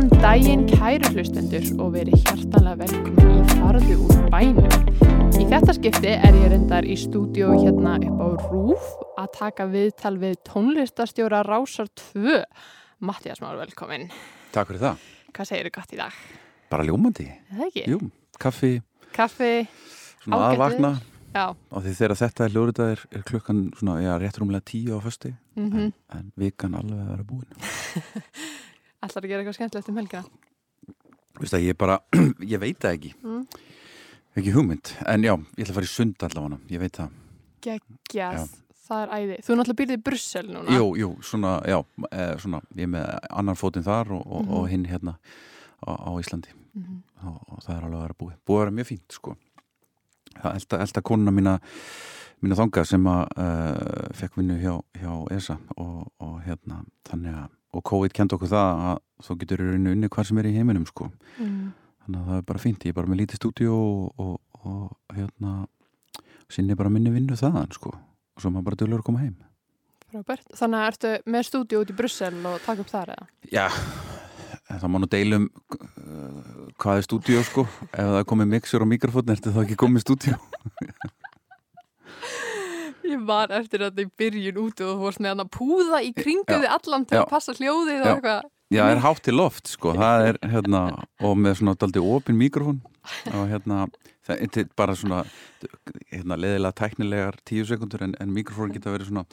Góðan daginn kæru hlustendur og verið hjartanlega velkomin í farðu úr bænum. Í þetta skipti er ég reyndar í stúdíu hérna upp á Rúf að taka viðtal við tónlistastjóra Rásar 2. Mattias Már, velkomin. Takk fyrir það. Hvað segir þú gott í dag? Bara ljómandi. Það ekki? Jú, kaffi, Kaffi, svona Ágætt aðvakna já. og því þegar þetta er hljóðrita er, klukkan svona, já, rétt rúmlega tíu á fösti Mm en, en vikan alveg að vera búin. Ætlar að gera eitthvað skemmtilegt um helgina? Vist að ég bara, ég veit það ekki. Mm. Ekki hugmynd, en já, ég ætla að fara í sund allavega, ég veit það. Geggjað, Já. það er æði. Þú náttúrulega byrðið í Brussel núna. Jú, jú, svona, já, e, svona, ég er með annan fótinn þar og, og, Mhm. og hinn hérna á, á Íslandi Mhm. og, og það er alveg að vera búið. Búið að vera mjög fínt, sko. Það elda, elda konuna mína, mína þanga sem að uh, fekk vinnu hjá, hjá ESA og, og hérna, þannig að, og COVID kent okkur það að þú getur rauninu unni hvar sem er í heiminum, sko. Mm. Þannig að það er bara fínt, ég er bara með lítið stúdíu og, og, og hérna, sinni bara minni vinnu þaðan, sko. Og svo maður bara dölur að koma heim. Frábært. Þannig að ertu með stúdíu út í Brussel og taka upp þar eða? Já, það má nú deilum uh, hvað er stúdíó sko ef það er komið mixur og mikrofón er þetta þá ekki komið stúdíó Ég var eftir þetta í byrjun út og þú vorst með hann að púða í kringu Já. þið allan til Já. að passa hljóðið og eitthvað. Já, það er hátt til loft sko það er hérna og með svona daldi opin mikrofón og hérna það er bara svona hérna leðilega tæknilegar tíu sekundur en, en mikrofón geta verið svona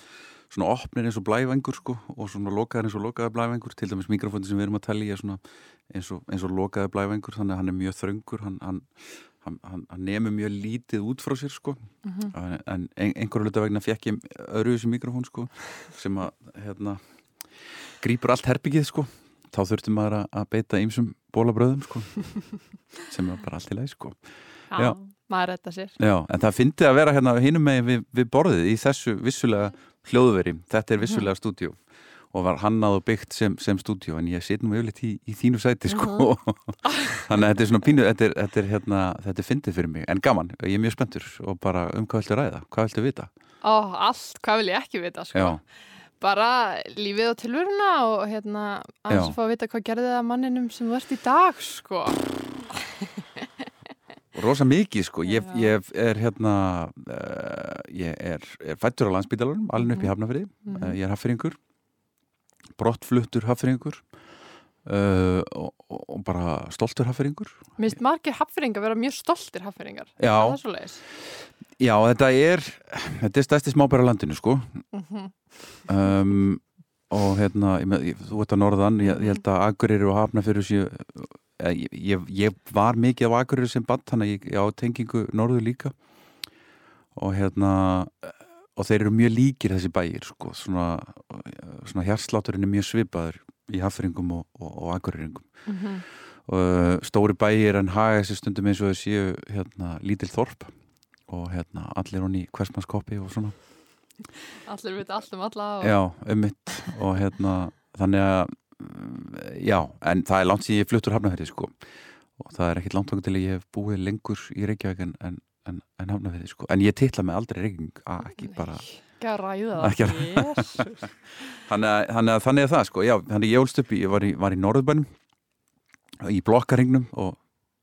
svona opnir eins og blævengur sko og svona lokaðir eins og lokaðir blævengur til dæmis mikrofónin sem við erum að í svona eins og, eins og lokaðir blævengur þannig að hann er mjög þröngur hann, hann, hann, hann, nemur mjög lítið út frá sér sko Mhm. en, en ein- einhverju hluta vegna fekk ég öðru þessi mikrofón sko sem að hérna grípur allt herbyggið sko þá þurfti maður að- að beita ýmsum bólabröðum sko sem er bara allt í leið sko Já, Já. maður retta sér. Já, en það fyndi að vera hérna hinum megin við, við borðið í þessu vissulega hljóðveri, þetta er vissulega stúdíó og var hannað og byggt sem, sem stúdíó en ég sit nú yfirleitt í, í þínu sæti sko. Þannig að þetta er svona pínu þetta er, þetta er, hérna, þetta er fyndið fyrir mig en gaman, ég er mjög spenntur og bara um hvað viltu ræða, hvað viltu vita? Ó, allt, hvað vil ég ekki vita, sko. Já, Bara lífið og tilvöruna og hérna aðeins að fá að vita hvað gerði það að manninum sem ert í dag, sko. og rosa mikið sko. Ég, ég er hérna uh, ég er, er fættur á landsbítalunum alveg upp í Mhm. Hafnafriði, Mhm. uh, ég er haffringur brottfluttur haffringur uh, og, og bara stoltur haffringur Minnst margir hafðringar vera mjög stoltir hafðringar. Já, já, þetta er þetta er stærsti smábæra landinu sko. Mm um, og hérna ég, þú ert að norðan, ég, ég held að Akureyri og Hafnafjörður séu eh, ég, ég, var mikið á Akureyri sem band þannig að ég, á tengingu norður líka. Og hérna og þeir eru mjög líkir þessi bæir sko, svona, svona hjarslátturinn er mjög svipaður í Hafnfjöringum og, og, og Akureyringum. -hmm. og stóri bæir en haga þessi stundum eins og þessi séu hérna lítil þorp og hérna allir honni hversmannskoppi og svona. Allir vita allt um alla og... Já, um mitt og hérna þannig að mm, já, en það er langt síðan ég fluttur hafnafyrði sko. Og það er ekkit langt okkur til að ég hef búið lengur í Reykjavík en, en, en, en hafnafyrði sko. En ég titla mig aldrei Reykjavík að ekki bara Ekki að ræða það. að- þannig að, þannig að þannig er það sko. Já, þannig ég ólst upp, ég var í, var í Norðbænum í blokkaringnum og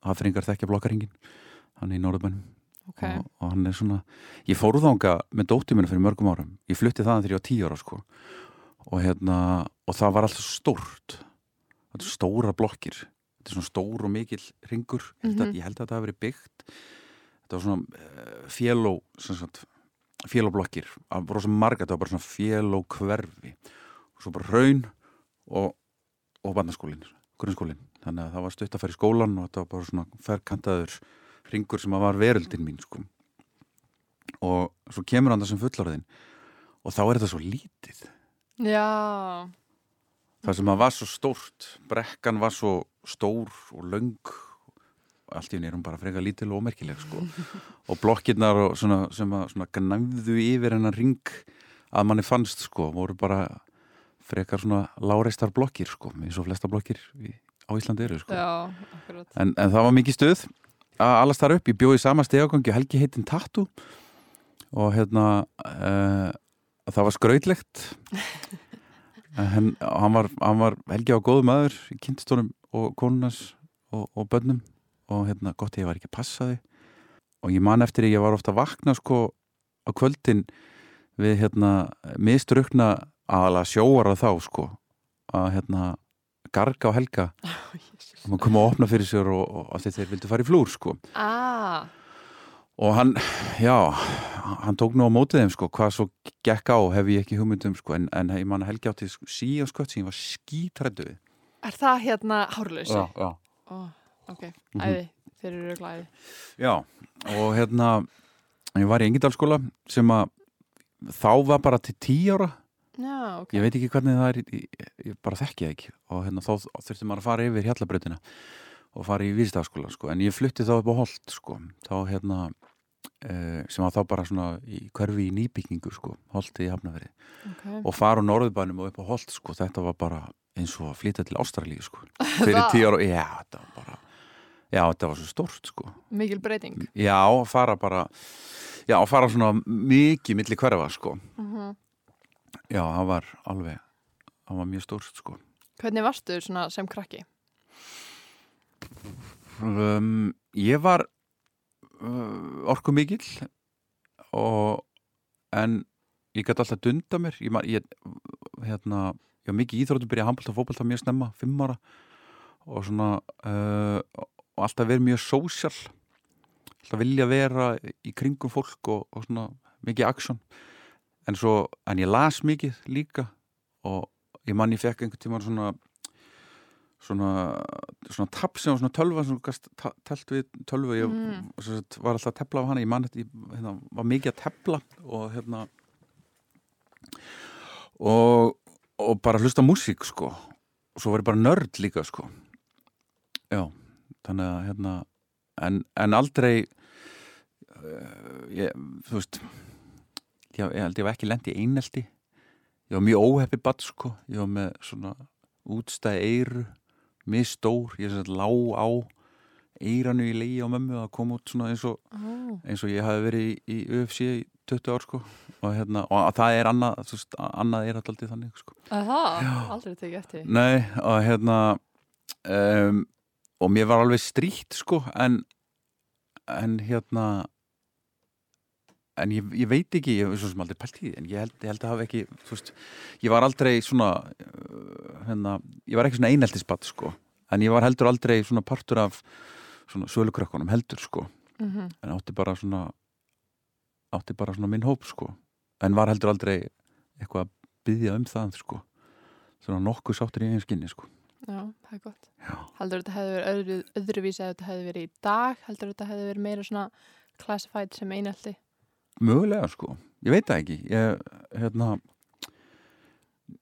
hafnfyrringar þekkja blokkaringin hann er í Norðbænum Ok. og, og hann er svona ég fór þanga með dóttir minna fyrir mörgum árum. Ég flutti þaðan þegar ég var tíu ára sko. Og hérna og það var alltaf stórt. Stóra blokkir. Þetta er svona stór og mikil ringur að, Mhm. ég held að þetta hafi verið byggt þetta var svona fjöló fjölóblokkir af rosa marga, þetta var bara svona fjöló hverfi og svo bara raun og, og barnaskólin grunnskólin, þannig að það var stutt að fara í skólan og þetta var bara svona ferkantaður ringur sem að var veröldin mín sko. og svo kemur hann það sem fullorðin og þá er þetta svo lítið Já. það sem að var svo stórt brekkan var svo stór og og allt í henni er hún bara freka lítil og ómerkileg sko. og blokkirnar og svona, sem að svona gnæfðu yfir hennar ring að manni fannst sko, voru bara frekar svona láreistar blokkir sko, eins og flesta blokkir á Íslandi eru sko. Já, en, en það var mikið stuð að allast þar upp, ég bjóði sama stegagangi og Helgi heitin Tattu og hérna uh, það var skrautlegt. En hann var, hann var Helgi á góðu maður í kynstónum og konunans og, og bönnum og hérna gott ég var ekki að passa þau og ég man eftir ég var ofta að vakna sko á kvöldin við hérna mistrukna aðalega sjóara þá sko að hérna garga og helga. Og maður kom að opna fyrir sér og, og, og þeir vildu fara í flúr sko. Ah, og hann, já hann tók nú á mótið þeim sko hvað svo gekk á hef ég ekki hugmyndum sko en, en ég man að helgi átti sí og skött sem ég var skítrættu er það hérna hárlausi? já, já. Ó, ok, Mhm. æði, þeir eru glæði já, og hérna ég var í Engindalskóla sem að þá var bara til tí ára já, ok ég veit ekki hvernig það er í- ég bara þekki það ekki og hérna þá þurfti maður að fara yfir hjallabrautina og fara í vísdagskóla sko. en ég flutti þá upp á Holt sko. þá hérna eh, sem var þá bara svona í hverfi í nýbyggingu sko, Holti í Hafnaferi okay. og fara á Norðbænum og upp á Holt sko. þetta var bara eins og að flytja til Ástralíu sko. fyrir tíu ára já, þetta var bara já, þetta var svo stórt sko. mikil breyting já, fara bara já, fara svona mikið milli hverfa sko. uh já, það var alveg það var mjög stórt sko. hvernig varstu svona sem krakki? Um, ég var uh, orku mikill og en ég gæti alltaf dunda mér ég, ég, hérna, ég var mikið íþróttum byrja að handbólta og fótbólta mjög snemma, fimm ára og svona uh, og alltaf verið mjög sósjál alltaf vilja vera í kringum fólk og, og svona mikið aksjón en svo, en ég las mikið líka og ég man ég fekk einhvern tímann svona svona, svona sem var svona tölva ta- telt við tölvu. Ég Mm. var alltaf að tepla af hana. Ég man þetta, ég hérna, var mikið að tepla og hérna og, og bara hlusta á músík sko. Og svo var ég bara nörd líka sko. Já, þannig að hérna en, en aldrei uh, ég, þú veist ég, ég held ég var ekki lent í einelti. Ég var mjög óheppi badd sko. Ég var með svona útstæði eyru misstór, ég sem sagt lá á eiranu í leiði á mömmu að koma út svona eins og, Oh. eins og ég hafi verið í, í UFC í 20 ár sko. Og, hérna, og það er annað, veist, annað er alltaf þannig sko. Já. aldrei tekið eftir Nei, og hérna um, og mér var alveg stríkt sko en en hérna en ég, ég veit ekki, ég svo sem aldrei pælt í því en ég held, ég held að hafa ekki veist, ég var aldrei svona uh, hérna, ég var ekki svona eineltisbatt sko, en ég var heldur aldrei svona partur af svona sölukrökkunum heldur sko, mm en átti bara svona átti bara svona minn hóp sko en var heldur aldrei eitthvað að byggja um það sko. Svona nokkuð sáttur í eigin skinni sko Já, það er gott. Já. Heldur þetta hefði verið öðru, öðruvísi að þetta hefði verið í dag? Heldur þetta hefði verið meira svona classified sem einelti? Mögulega sko, ég veit það ekki. Ég, hérna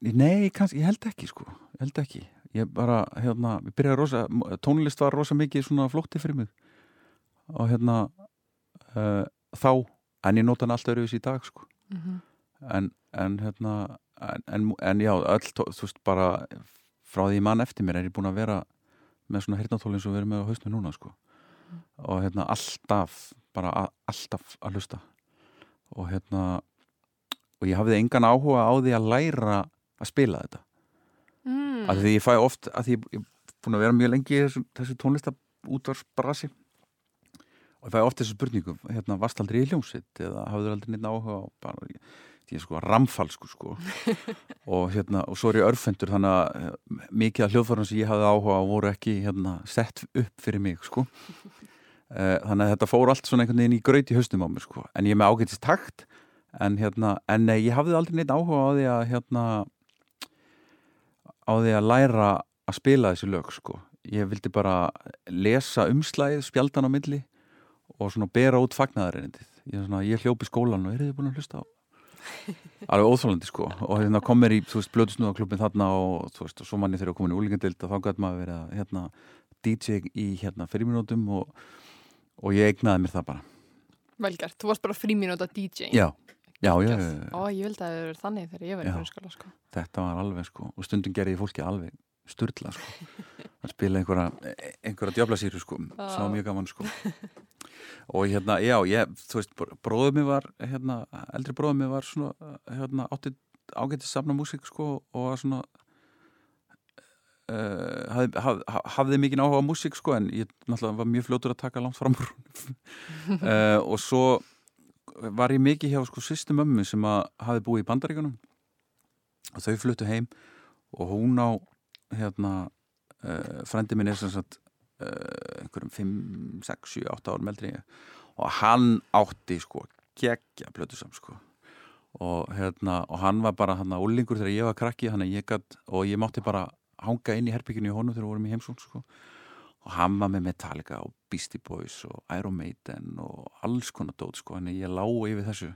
Nei, kannski, ég held ekki sko. Ég held ekki, ég bara hérna, ég byrjaði rosa, tónlist var rosa mikið svona flótti fyrir mig. Og hérna uh, þá, en ég nota hann alltaf öruvis í dag sko. Mm -hmm. en, en hérna en, en, en já, öll, þú veist bara frá því mann eftir mér er ég búin að vera með svona hirtnatólinn sem við erum með á hausnu núna sko. Og hérna alltaf bara a, alltaf að hlusta. Og hérna og ég hafði engan áhuga á því að læra að spila þetta. Mm. af því ég fæ oft, af því ég er búin að vera mjög lengi í þessu, þessu tónlista útvarsbrasi og ég fæ oft þessu spurningu, hérna, varst aldrei í hljómsitt eða hafður aldrei neitt áhuga á bara, ég er sko ramfalsku sko og hérna, og svo er ég örfendur þannig að eh, mikið af hljóðfærum sem ég hafði áhuga á voru ekki hérna sett upp fyrir mig sko Eh, þannig að þetta fór allt svona einhvern veginn í graut í haustum á mér sko, en ég er með ágætist takt en hérna, en nei, ég hafði aldrei neitt áhuga á því að hérna á því að læra að spila þessi lög sko. Ég vildi bara lesa umslæðið, spjaldan á milli og svona bera út fagnaðarindið. Ég, ég hljópi skólan og er þið búin að hlusta á? Alveg óþólandi sko og hérna kom mér í, þú veist, blöðusnúðaklubin þarna og þú veist, og svo manni þegar komin í úlingandild og þá gæti maður verið að hérna DJ í hérna fyrirminútum og, og ég eignaði mér það bara. Velgert, þú varst bara fríminúta DJ Já, já, já. Ó, ég vildi að það verið þannig þegar ég var í Já. grunnskóla sko. þetta var alveg sko og stundum gerði ég fólki alveg sturla sko að spila einhverja, einhverja djöflasýru sko. Það var mjög gaman sko. Og hérna, já, ég, þú veist bróðum mér var, hérna, eldri bróðum mér var svona, hérna, átti ágætið safna músík sko og var svona uh, hafði, haf, hafði mikið áhuga á músík sko en ég náttúrulega var mjög fljótur að taka langt fram úr uh, og svo var ég mikið hjá sko sýstum ömmu sem að hafi búið í bandaríkunum og þau fluttu heim og hún á hérna frendi minn er sem sagt uh, einhverjum 5, 6, 7, 8 árum eldri og hann átti sko geggja plötusam sko. Og hérna og hann var bara hann að úlingur þegar ég var krakki ég gætt og ég mátti bara hanga inn í herbygginu í honum þegar við vorum í heimsón sko. Og hann var með Metallica og Beastie Boys og Iron Maiden og alls konar dót sko. Hann ég lá yfir þessu.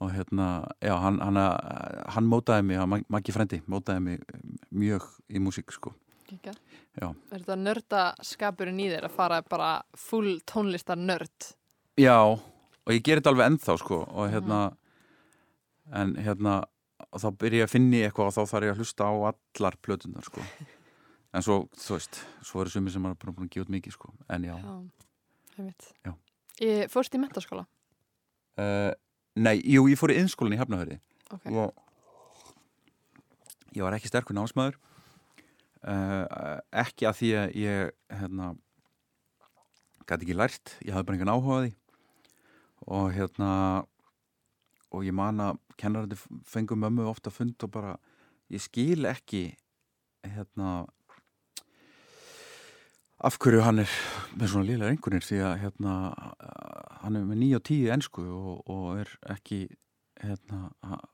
Og hérna, já, hann, hann, hann mótaði mig, hann Maggi Frendi mótaði mig mjög í músík sko Kika. Já. Er þetta nördaskapurinn í þér að fara bara full tónlistar nörd? Já, og ég ger þetta alveg ennþá sko og hérna en hérna þá byrja ég að finni eitthvað og þá þarf ég að hlusta á allar plötunar sko en svo, þú veist, svo eru sumir sem er bara búin að gefa út mikið sko, en já Já, einmitt. Já. Ég fórst í mentaskóla? uh, Nei, jú, ég fór í innskólan í Hafnahöri Ok. og ég var ekki sterkur námsmaður uh, ekki að því að ég hérna gæti ekki lært, ég hafði bara engan áhuga á því. Og hérna og ég man að kennarandi fengum mömmu ofta fund og bara ég skil ekki hérna af hverju hann er með svona liðlega einhvernir því að hérna hann er með 9 og 10 ennsku og, og er ekki hérna,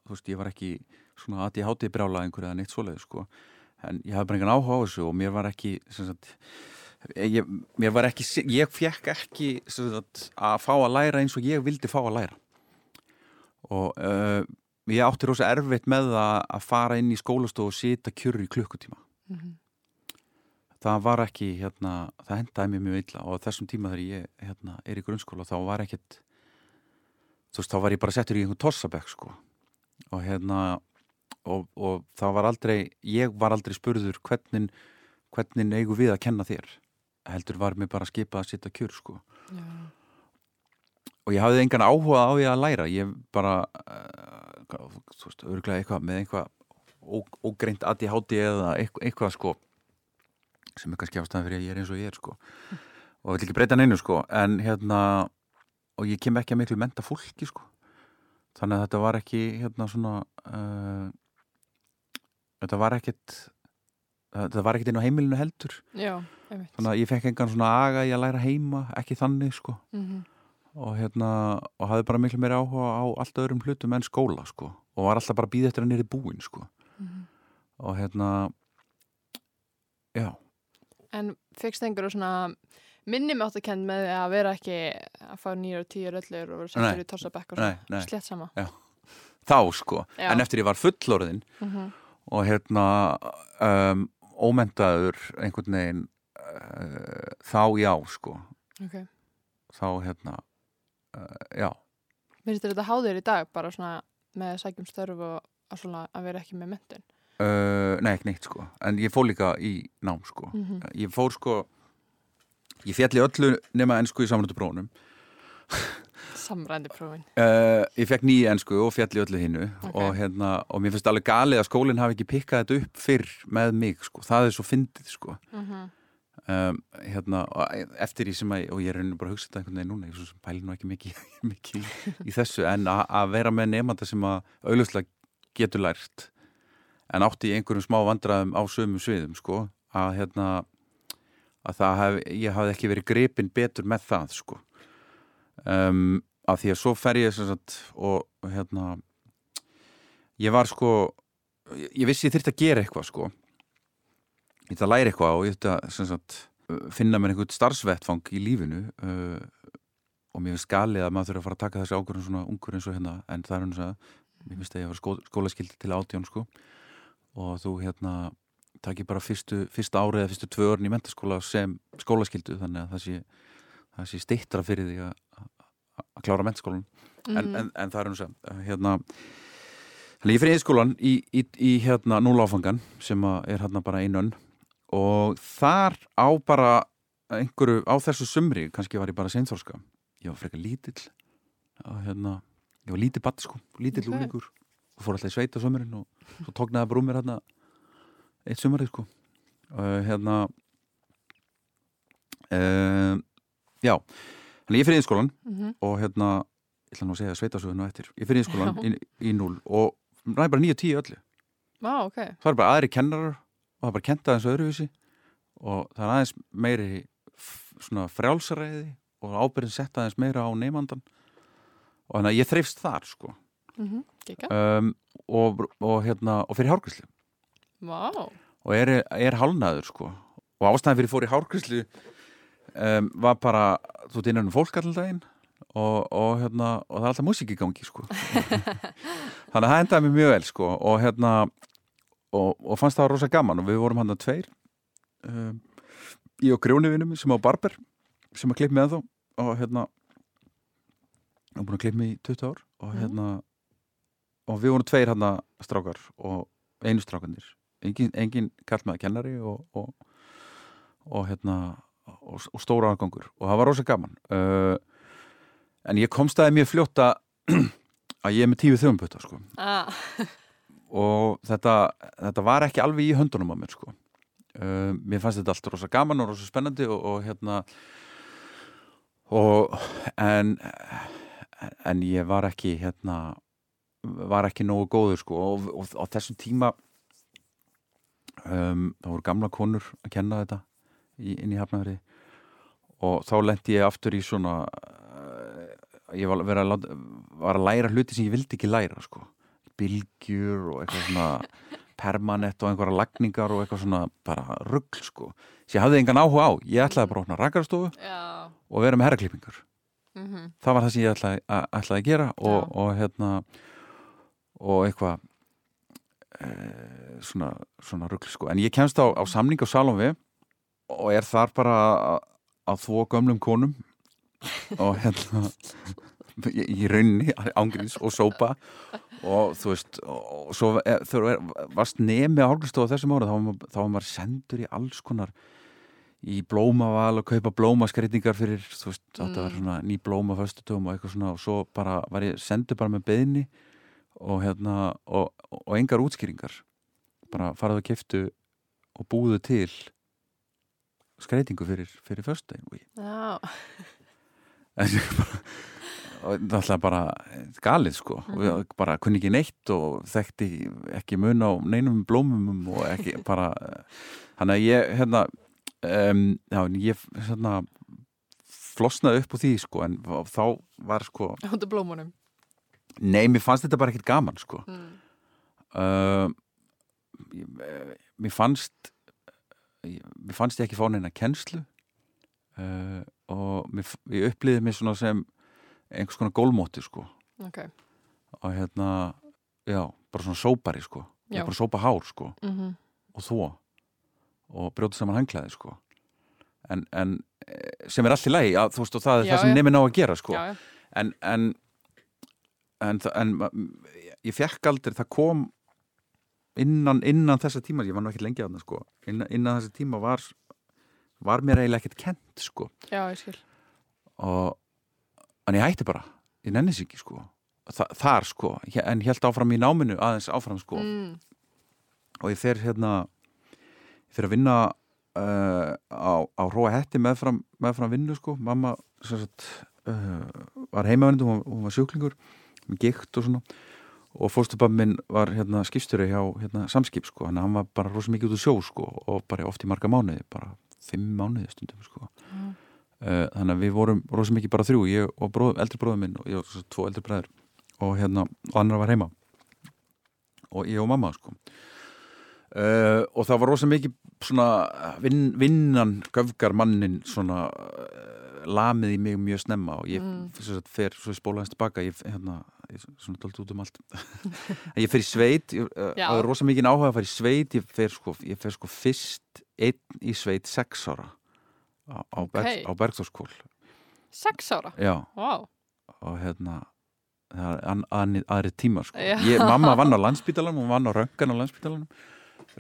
þú veist, ég var ekki svona að ég háti brjála einhverju eða neitt svoleið sko, en ég hafði bara engan áhuga á þessu og mér var ekki sagt, ég, mér var ekki ég fekk ekki sagt, að fá að læra eins og ég vildi fá að læra. Og uh, ég átti rosa erfitt með það að fara inn í skólastofu og sita kjurri í klukkutíma. Mhm. það var ekki, hérna, það hendaði mér mjög illa og þessum tíma þegar ég hérna, er í grunnskóla þá var ekkert þú veist, þá var ég bara settur í einhvern tossabekk sko. Og hérna og, og það var aldrei, ég var aldrei spurður hvernig, hvernig eigum við að kenna þér? Heldur var mér bara að skipa að sitja kjur sko. Já. og ég hafði engan áhuga á ég að læra. Ég bara uh, þú veist, örglega eitthvað með eitthvað ógreint ADHD eða eitthvað, eitthvað sko sem er kannski ástæðan fyrir að ég er eins og ég er sko. Og vil ekki breyta neinu sko. En hérna og ég kem ekki að miklu menta fólki sko. Þannig að þetta var ekki hérna svona uh, þetta var ekkit þetta var ekkit inn á heimilinu heldur Já, þannig að ég fekk engan svona aga í að læra heima ekki þannig sko Mhm. og hérna og hafði bara miklu meiri áhuga á allt öðrum hlutum en skóla sko og var alltaf bara að býða eftir að nýri búin sko Mhm. og hérna já, En fegst einhverju svona minni með áttakend með að vera ekki að fá nýjar og tíur öllur og vera settur í tossabekk og slett sama. þá sko Já. en eftir ég var fullorðin Mhm. Og hérna um, ómentaður einhvern veginn uh, þá já sko. Ok. þá hérna uh, já, Finnst þér þetta háður í dag bara svona með sækjum störf og að, svona, að vera ekki með mentun? uh, nei ekki neitt sko. En ég fór líka í nám sko. Mm ég fór sko ég fjalli öllu nema ennsku í samröndu brónum Samrændi prófin. Uh, ég fekk nýja ennsku og fjall í öllu hinnu Ok. og, hérna, og mér finnst alveg galið að skólinn hafi ekki pikkað þetta upp fyrr með mig sko. það er svo fyndið sko. Mm um, hérna, og eftir því sem að og ég er rauninu bara að hugsa þetta einhvern veginn núna ég er svo sem pæli nú ekki mikið, mikið í, í þessu en að vera með nefnda sem að auðvitað getur lært en átti í einhverjum smá vandræðum á sömum sviðum sko, að hérna að hef, ég hafði ekki verið gripin betur með það sko um, af því að svo fer ég sagt, og hérna ég var sko ég, ég vissi ég þyrfti að gera eitthvað sko. Ég þurfti að læra eitthvað og ég þurfti að sagt, finna mér einhvern starfsvettfang í lífinu uh, og mér finnst galið að maður þurfa að fara að taka þessi ákvörðun svona ungur eins og hérna en það er hann að mér finnst að ég var skó, skólaskildi til átján sko. Og þú hérna takir bara fyrstu, fyrsta árið eða fyrstu tvö orðin í mentaskóla sem skólaskildu þannig að það sé, sé stittra fyrir því að að- klára mentaskólan Mhm. en, en, en það er hann að hérna Þannig ég fyrir einskólan í, í, í hérna núláfangan sem er hérna bara einönn og þar á bara einhverju, á þessu sumri kannski var ég bara seinþórska ég var frekar lítill og hérna, ég var lítið batt sko lítill Ok. úlingur og fór alltaf í sveit á sumurinn og svo tóknaði mér hérna eitt sumarið sko. Uh, hérna uh, já þannig ég fyrir íðskólan Mhm. og hérna ég ætla nú að segja sveitasögunu eftir ég fyrir íðskólan Já. í, í núl og ræði bara 9-10 öllu Vá, ok. það er bara aðri kennarar og það er bara kent aðeins öðruvísi og það er aðeins meiri svona frjálsaræði og ábyrðin sett aðeins meira á neymandan og þannig að ég þreifst þar sko Mm Gekka. um, og, og hérna og fyrir hárgríslu Vá. og er, er hálnaður sko og ástæðan fyrir fór í hárgríslu um, var bara þú ert innan um fólk allan daginn og, og hérna og það er alltaf músík í gangi sko þannig að það endaði mér mjög vel sko og hérna og, og fannst það rosa gaman og við vorum hann að tveir um, ég og grjónivinum sem á Barber sem að klipp með þá og hérna og búin að klipp mig í 20 ár og Mhm. hérna og við vorum tveir hérna strákar og einu strákanir engin, engin kall með kennari og, og, og hérna og, og stóra aðgangur. Og það var rosa gaman. Uh, en ég komst aðeins mjög fljóta að ég er með tíu þjóðumbutta sko. Ah. og þetta, þetta var ekki alveg í höndunum á mér sko. Uh, mér fannst þetta allt rosa gaman og rosa spennandi og, og hérna og en en ég var ekki hérna var ekki nógu góður sko. Og, og, og þessum tíma um, það voru gamla konur að kenna þetta í, inn í hafnafri og þá lendi ég aftur í svona uh, ég var, að láta, var að læra hluti sem ég vildi ekki læra sko. Bylgjur og eitthvað svona permanent og einhverja lagningar og eitthvað svona bara rugl sko. Sem ég hafði engan áhuga á, ég ætlaði bara að opna rakarastofu Já. og vera með herraklippingar Mm það var það sem ég ætlaði að, ætlaði að gera og, og hérna og eitthvað e, svona, svona rugl sko. en ég kemst á, á samning á Salomvi og er þar bara að, þvó gömlum konum og hérna í, rauninni, ángríns og sópa og þú veist og svo e, þú varst nemi á hálfstofu þessum ára þá var, maður- sendur í alls konar í blómaval og kaupa blómaskreitingar fyrir, þú veist, þetta var Mm. svona ný blóma föstutugum og eitthvað svona og svo bara var ég sendur bara með beðni og hérna og, og engar útskýringar bara farað að keftu og búðu til skreitingu fyrir, fyrir ég Já. Það alltaf bara galið sko ég bara kunni ekki neitt og þekkti ekki mun á neinum blómum og ekki bara þannig að ég hérna um, já, ég hérna flosnaði upp úr því sko en þá var sko Hóttu blómunum. nei, mér fannst þetta bara ekkert gaman sko Mm. uh, mér fannst mér fannst ég ekki fá neina kennslu uh, og mér, ég upplýði mig svona sem einhvers konar gólmóti sko. Ok. og hérna, já, bara svona sópari sko, Já. bara sópa hár sko. Mm og þvó og brjóta saman hanglaði sko. En, en eh, sem er allt í lagi að, veist og það er Já, það sem nefnir ná að gera sko. Já, já. en en, en, en ég fekk aldrei, það kom innan, innan þessa tíma ég var nú ekkert lengi að það sko. Innan, innan þessa tíma var var mér eiginlega ekkert kent sko. Já, ég skil. og en ég hætti bara, ég nenni sig ekki sko. Þa, þar sko, en held áfram í náminu aðeins áfram sko. Mm. og ég fer hérna ég fer að vinna uh, á, á Róa Hetti meðfram, meðfram vinnu sko, mamma sagt, uh, var heimavendu, hún, hún var sjúklingur með gikt og svona og fórstupabbi minn var hérna skipstjóri hjá hérna, samskip sko, hann var bara rosa mikið út úr sjó sko og bara oft í marga mánuði, bara fimm mánuði stundum sko. Mm. uh, þannig að við vorum rosa mikið bara þrjú ég og bróð, eldri bróður minn og ég og tvo eldri bræður. Og hérna, og annar var heima. Og ég og mamma sko. Uh, og það var rosa mikið svona vin, vinnan göfgar mannin svona uh, lamið í mig mjög snemma og ég Mm. svo spólaðins tilbaka ég, hérna, svona dálítið út um allt ég fer í sveit ég Já. hafði rosa mikið áhuga að fara í sveit ég fer sko, ég fer sko fyrst einn í sveit sex ára á, á, Ok. Berg, á Bergþórskól Sex ára? já Vá. og hérna það er an, an, aðri tíma sko. Já. ég, mamma vann á landspítalanum hún vann á röngan á landspítalanum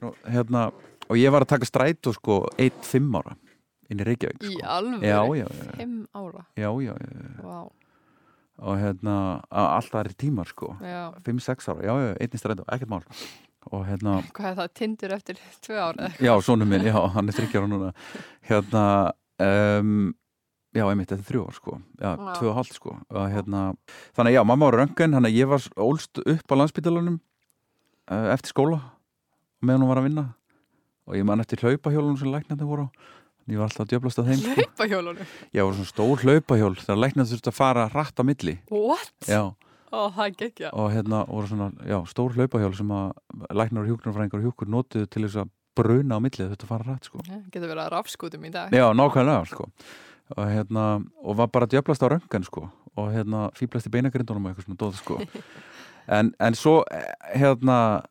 og, hérna, og ég var að taka strætó sko, eitt fimm ára inn í Reykjavík Í sko. alveg? já, já, já, Fimm ára? já, já, já. Vá. Og hérna a- allt aðri tímar sko. Já. fimm, sex ára, já, já, einnig strætó, ekkert mál. Og hérna Hvað er það, tindur eftir tvö ára? Já, sónu minn, já, hann er þryggjára núna. Hérna um, já, einmitt, þetta er þrjú ár sko. Já, Já. tvö og hálft sko. Og, hérna, þannig já, mamma var röngan þannig að ég var ólst upp á landsbytalanum uh, eftir skóla meðan hún var að vinna. Og ég man eftir hlaupahjólunum sem læknandi voru á ég var alltaf að djöblast á þeim sko. Hlaupahjólunum? ég var svona stór hlaupahjól þegar læknandi þurfti að fara rætt á milli What? já, Ó, það er geggja. og hérna voru svona, já, stór hlaupahjól sem að læknar og hjúknarfræðingar og hjúkur notuðu til þess að bruna á milli þurfti að fara rætt sko Getur verið að rafskútum í dag. Já, nákvæmlega sko. og, hérna, og var bara djöflast á röngan sko. og hérna, fýblast í beinagrindunum sko. en, en svo eh, hérna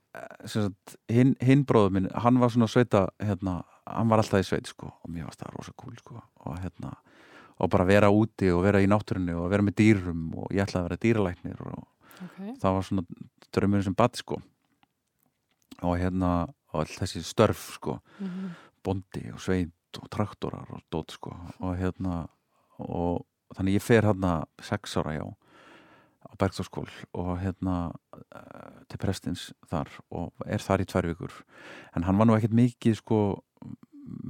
hinn hin bróður minn hann var svona sveita hérna, hann var alltaf í sveit sko. og mér varst það rosa cool sko. og hérna og bara vera úti og vera í náttúrunni og vera með dýrum og ég ætlaði að vera dýralæknir og Ok. það var svona draumurinn sem bad sko og hérna og all þessi störf sko Mhm. bondi og sveit og traktorar og dót sko og hérna og þannig ég fer hérna sex ára já á Bergþórskól og hérna uh, til prestins þar og er þar í tvær vikur en hann var nú ekkert mikið sko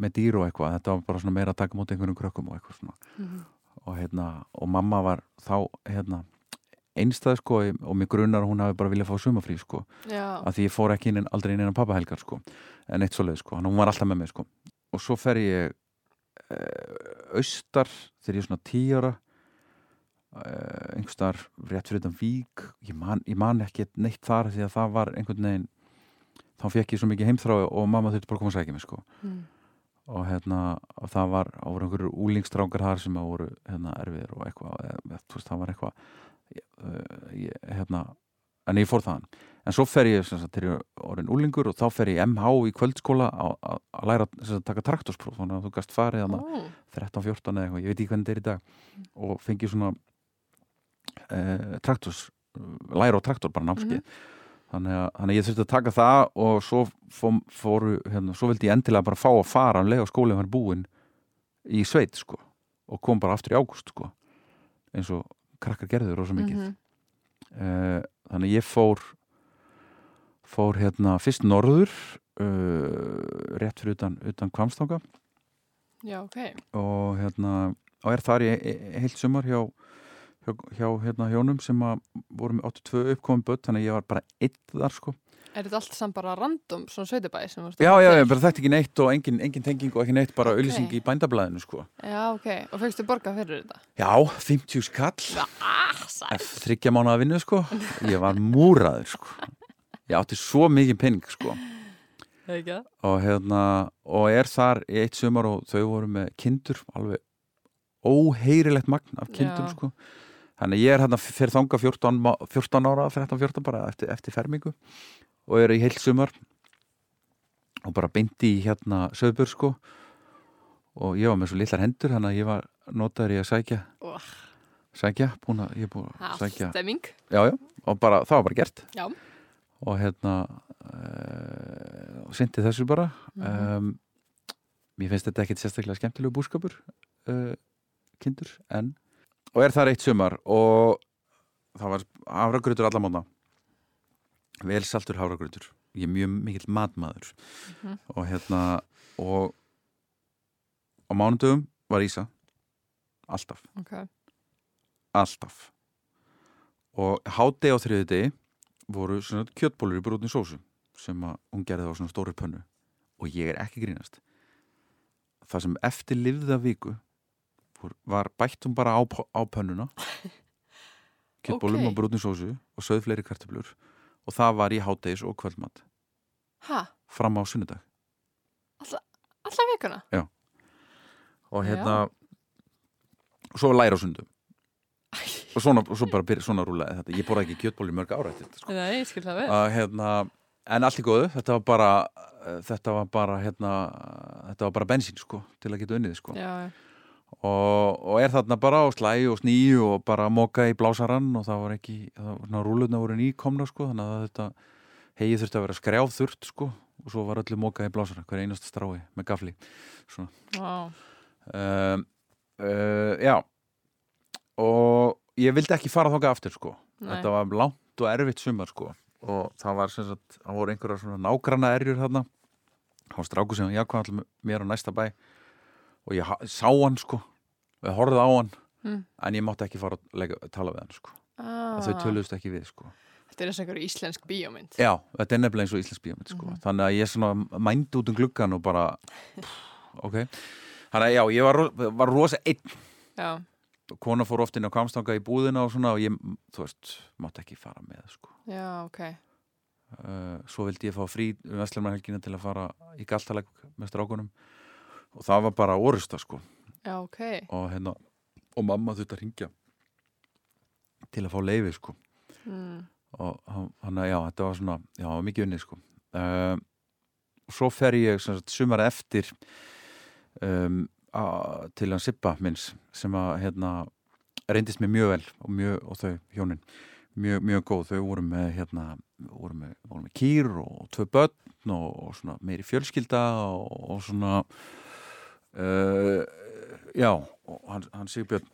með dýr og eitthvað þetta var bara svona meira að taka mútið einhvernum krökkum og eitthvað svona Mhm. og hérna og mamma var þá hérna einstæð sko og mig grunar hún hafi bara viljað fá sumafrí sko Já. að því ég fór ekki inn, aldrei inn innan pappahelgar sko. en eitt svoleið sko, hann var alltaf með mig sko. og svo fer ég uh, austar þegar ég er svona tíu ára uh, einhverstar rétt fyrir þetta vík ég man, ég man ekki neitt þar því að það var einhvern veginn þá fekk ég svo mikið heimþrá og mamma þurfti bara að koma að segja mig sko. Mm. Og hérna og það var, það voru einhverjur úlingstrákar þar sem að voru hérna erfiðir og eitthvað veist, það var eitthvað uh, ég, hérna, en ég fór þaðan. En svo fer ég sagt, er orðin úlingur og þá fer ég MH í kvöldskóla að- að að læra að taka traktorspróf þannig að þú gast farið þarna Ó, 13-14 eða eitthvað, ég veit ekki hvernig þetta er í dag og fengi svona uh, traktors, læra á traktor bara námskeið þannig, að, þannig að ég þurfti að taka það og svo fór, fóru, hérna, svo vildi ég endilega bara fá að fara um leið á skólinn var búinn í sveit sko og kom bara aftur í ágúst sko eins og krakkar gerður rosa mikið mhm. uh, þannig að ég fór fór hérna fyrst norður uh, rétt fyrir utan, utan kvamstanga Já, ok. og hérna og er þar í heilt sumar hjá hjá, hjá hérna hjónum sem að voru með 82 uppkomum börn þannig að ég var bara eitt þar sko. Er þetta allt saman bara random, svona sveitibæ sem varst já, já, já, bara þetta ekki neitt og engin, engin tenging og ekki neitt bara Ok. auðlýsing í bændablaðinu sko. Já, ok. Og fegstu borga fyrir þetta? já, 50 skall. Þryggja mánuða vinnu sko. Ég var múraður sko. Ég átti svo mikið penning sko. Og hérna og er þar í eitt sumar og þau voru með kindur alveg óheyrilegt magn af kindum Já. sko þannig ég er hérna fyrir þanga 14, má- 14 ára 13-14 bara eftir, eftir fermingu og er í heilt sumar og bara beinti í hérna söðbjörn sko og ég var með svo litlar hendur þannig að ég var notaður í að sækja Ó. sækja, búin að ég búin að sækja stemming. já, já, og bara, það var bara gert Já. og hérna uh, og syndi þessu bara Mhm. um, mér finnst þetta ekkit sérstaklega skemmtilegu búskapur uh, kindur, en og er það eitt sumar og það var hafragrautur allamóna vel saltur hafragrautur. Ég er mjög mikill matmaður. Mhm. og hérna og á mánudöfum var Ísa. Alltaf. Ok. alltaf. Og háti á þriði degi voru svona kjötbólur í brúnni sósu sem hún gerði á svona stóri pönnu. Og ég er ekki grínast. Það sem eftir livða viku fór- var bættum bara á, á pönnuna kjötbólum Ókei. og brúnni sósu og sögð fleiri kartöflur og það var í hátegis og kvöldmatt Ha? fram á sunnudag Alla vikuna? og hérna og svo var læra á sundum og, svona, og svo bara byrja, svona þetta ég borði ekki kjötból í mörg ára þetta sko. Nei, ég skil það vel. að, hérna, en allt í góðu þetta var bara þetta var bara, hérna, þetta var bara bensín sko, til að geta unnið sko. Já, já. Og, og er þarna bara á slægi og sníu og bara moka í blásarann og það var ekki, það rúlutna voru nýkomna sko, þannig að þetta hegi þurfti að vera skrjáð þurft sko og svo var öllu moka í blásarann, hver einasta strái með gafli Vá. um, uh, já. Og ég vildi ekki fara þáka aftur sko. Nei. þetta var langt og erfitt sumar sko og það var sem sagt, það voru einhverja svona nágranna erjur þarna. Hann var stráku sem ég allir mér á næsta bæ og ég sá hann sko og ég horfði á hann Mm. en ég mátti ekki fara að leika, tala við hann sko Ah. þau töluðust ekki við sko Þetta er eins og einhver íslensk bíómynd. Já, þetta er nefnilega eins og íslensk bíómynd sko. Mhm. þannig að ég svona mændi út um gluggan og bara pff, ok, þannig að já, ég var, var rosa einn Já, kona fór oft inn á kamstanga í búðina og svona og ég, þú veist, mátti ekki fara með sko. já, ok. uh, svo vildi ég fá frí um Vestlumarhelgina til að fara í galtaleg með strákunum og það var bara orusta sko Já, ok. og hérna, og mamma þurfti að ringja til að fá leifi sko Mm. og hann- að já, þetta var svona já, það var mikið unnið sko uh, og svo fer ég sagt, sumar eftir um, a, til hann Sippa minns sem að hérna reyndist mér mjög vel og, mjög, og þau hjónin mjög, mjög góð, þau voru með hérna, voru með, voru með kýr og tvö börn og, og svona meiri fjölskylda og, og svona uh, já hann, hann Sigbjörn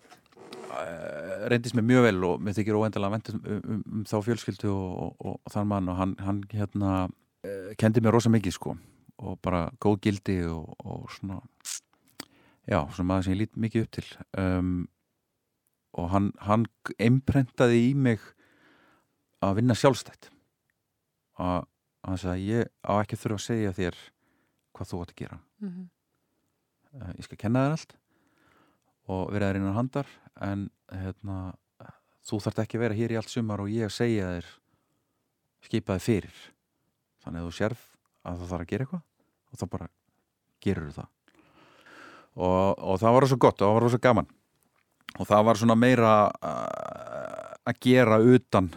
uh, reyndist mér mjög vel og mér þykir óendalega vent um, um, um þá fjölskyldu og, og, og þann mann og hann, hann hérna uh, kendi mér rosa mikið sko og bara góð gildi og, og svona já, svona maður sem ég lít mikið upp til. Um, og hann, hann einprentaði í mig að vinna sjálfstætt. Að hann sagði ég á ekki þurfa að segja þér hvað þú átt að gera. Mm uh, ég skal kenna þér allt og vera þér innan handar en hérna, þú þarft ekki að vera hér í allt sumar og ég segja þér skipa þér fyrir. Þannig að þú sérf að það þarf að gera eitthvað og þá bara gerur það. Og, og það var svo gott og það var svo gaman. Og það var svona meira uh, að gera utan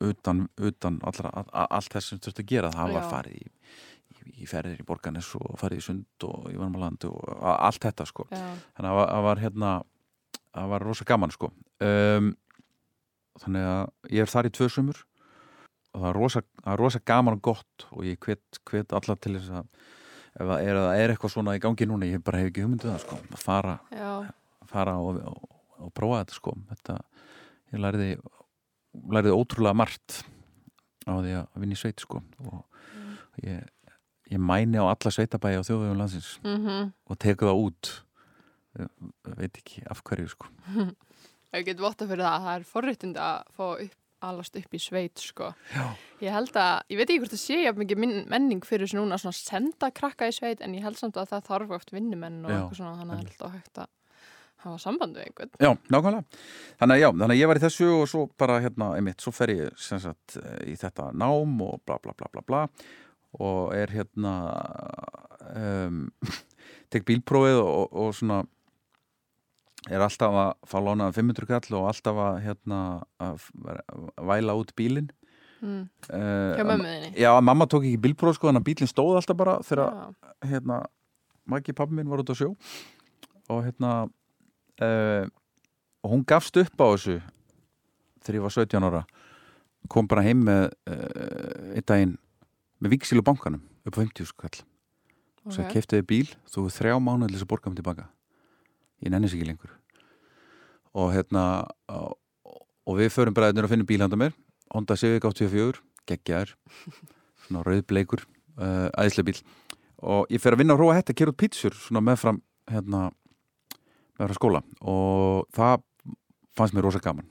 utan, utan allra, all, allt þess sem þurfti að gera. Það var Já. farið í, í, ferðir í Borganes og farið í Sund og í Varmalandi og allt þetta sko. Já, þannig að það var- hérna það var rosa gaman sko. Um, þannig að ég er þar í tvö sumur og það er rosa, rosa gaman og gott og ég hvet, hvet alla til þess að ef það er, er eitthvað svona í gangi núna ég bara hef ekki hugmyndu það sko að fara, fara og, og, og prófa þetta sko. Þetta, ég lærði lærði ótrúlega margt á því að vinna í sveit sko og ég, ég mæni á alla sveitabæi á þjóðvegum landsins mhm. og teku það út Ég veit ekki af hverju sko Ég get votta fyrir það, það er forréttind að fá upp, alast upp í sveit, sko. Já. Ég held að, ég veit ekki hvort það sé jafn mikið minn- menning fyrir þessu núna svona senda krakka í sveit, en ég held samt að það þarf oft vinnumenn og eitthvað svona, þannig að það er alltaf hægt að hafa samband við einhvern. Já, nákvæmlega. Þannig að já, þannig að ég var í þessu og svo bara hérna, einmitt, svo fer ég sem sagt í þetta nám og bla bla bla bla bla og er hérna um, tek bílprófið og, og svona er alltaf að fá lánaðan 500 kall og alltaf að hérna að væla út bílinn. Mm. uh, þinni. Já, mamma tók ekki bílpróf sko, að bílinn stóð alltaf bara þegar hérna, Maggi pappi minn var út á sjó. Og hérna uh, og hún gafst upp á þessu þegar ég var 17 ára. Kom bara heim með uh, einn daginn með viksil á bankanum upp á 50 skall og svo ok. keftiði bíl, þú hefur þrjá mánuð til þess að borga mig tilbaka. Ég nennis ekki lengur. Og hérna og, við förum bræðinir að finna bíl handa mér. Honda Civic 84, geggjaður. Svona rauðbleikur uh, æðislega bíl og ég fer að vinna á Róa Hetta, kera út pítsur svona meðfram hérna, meðfram skóla. Og það fannst mér rosa gaman.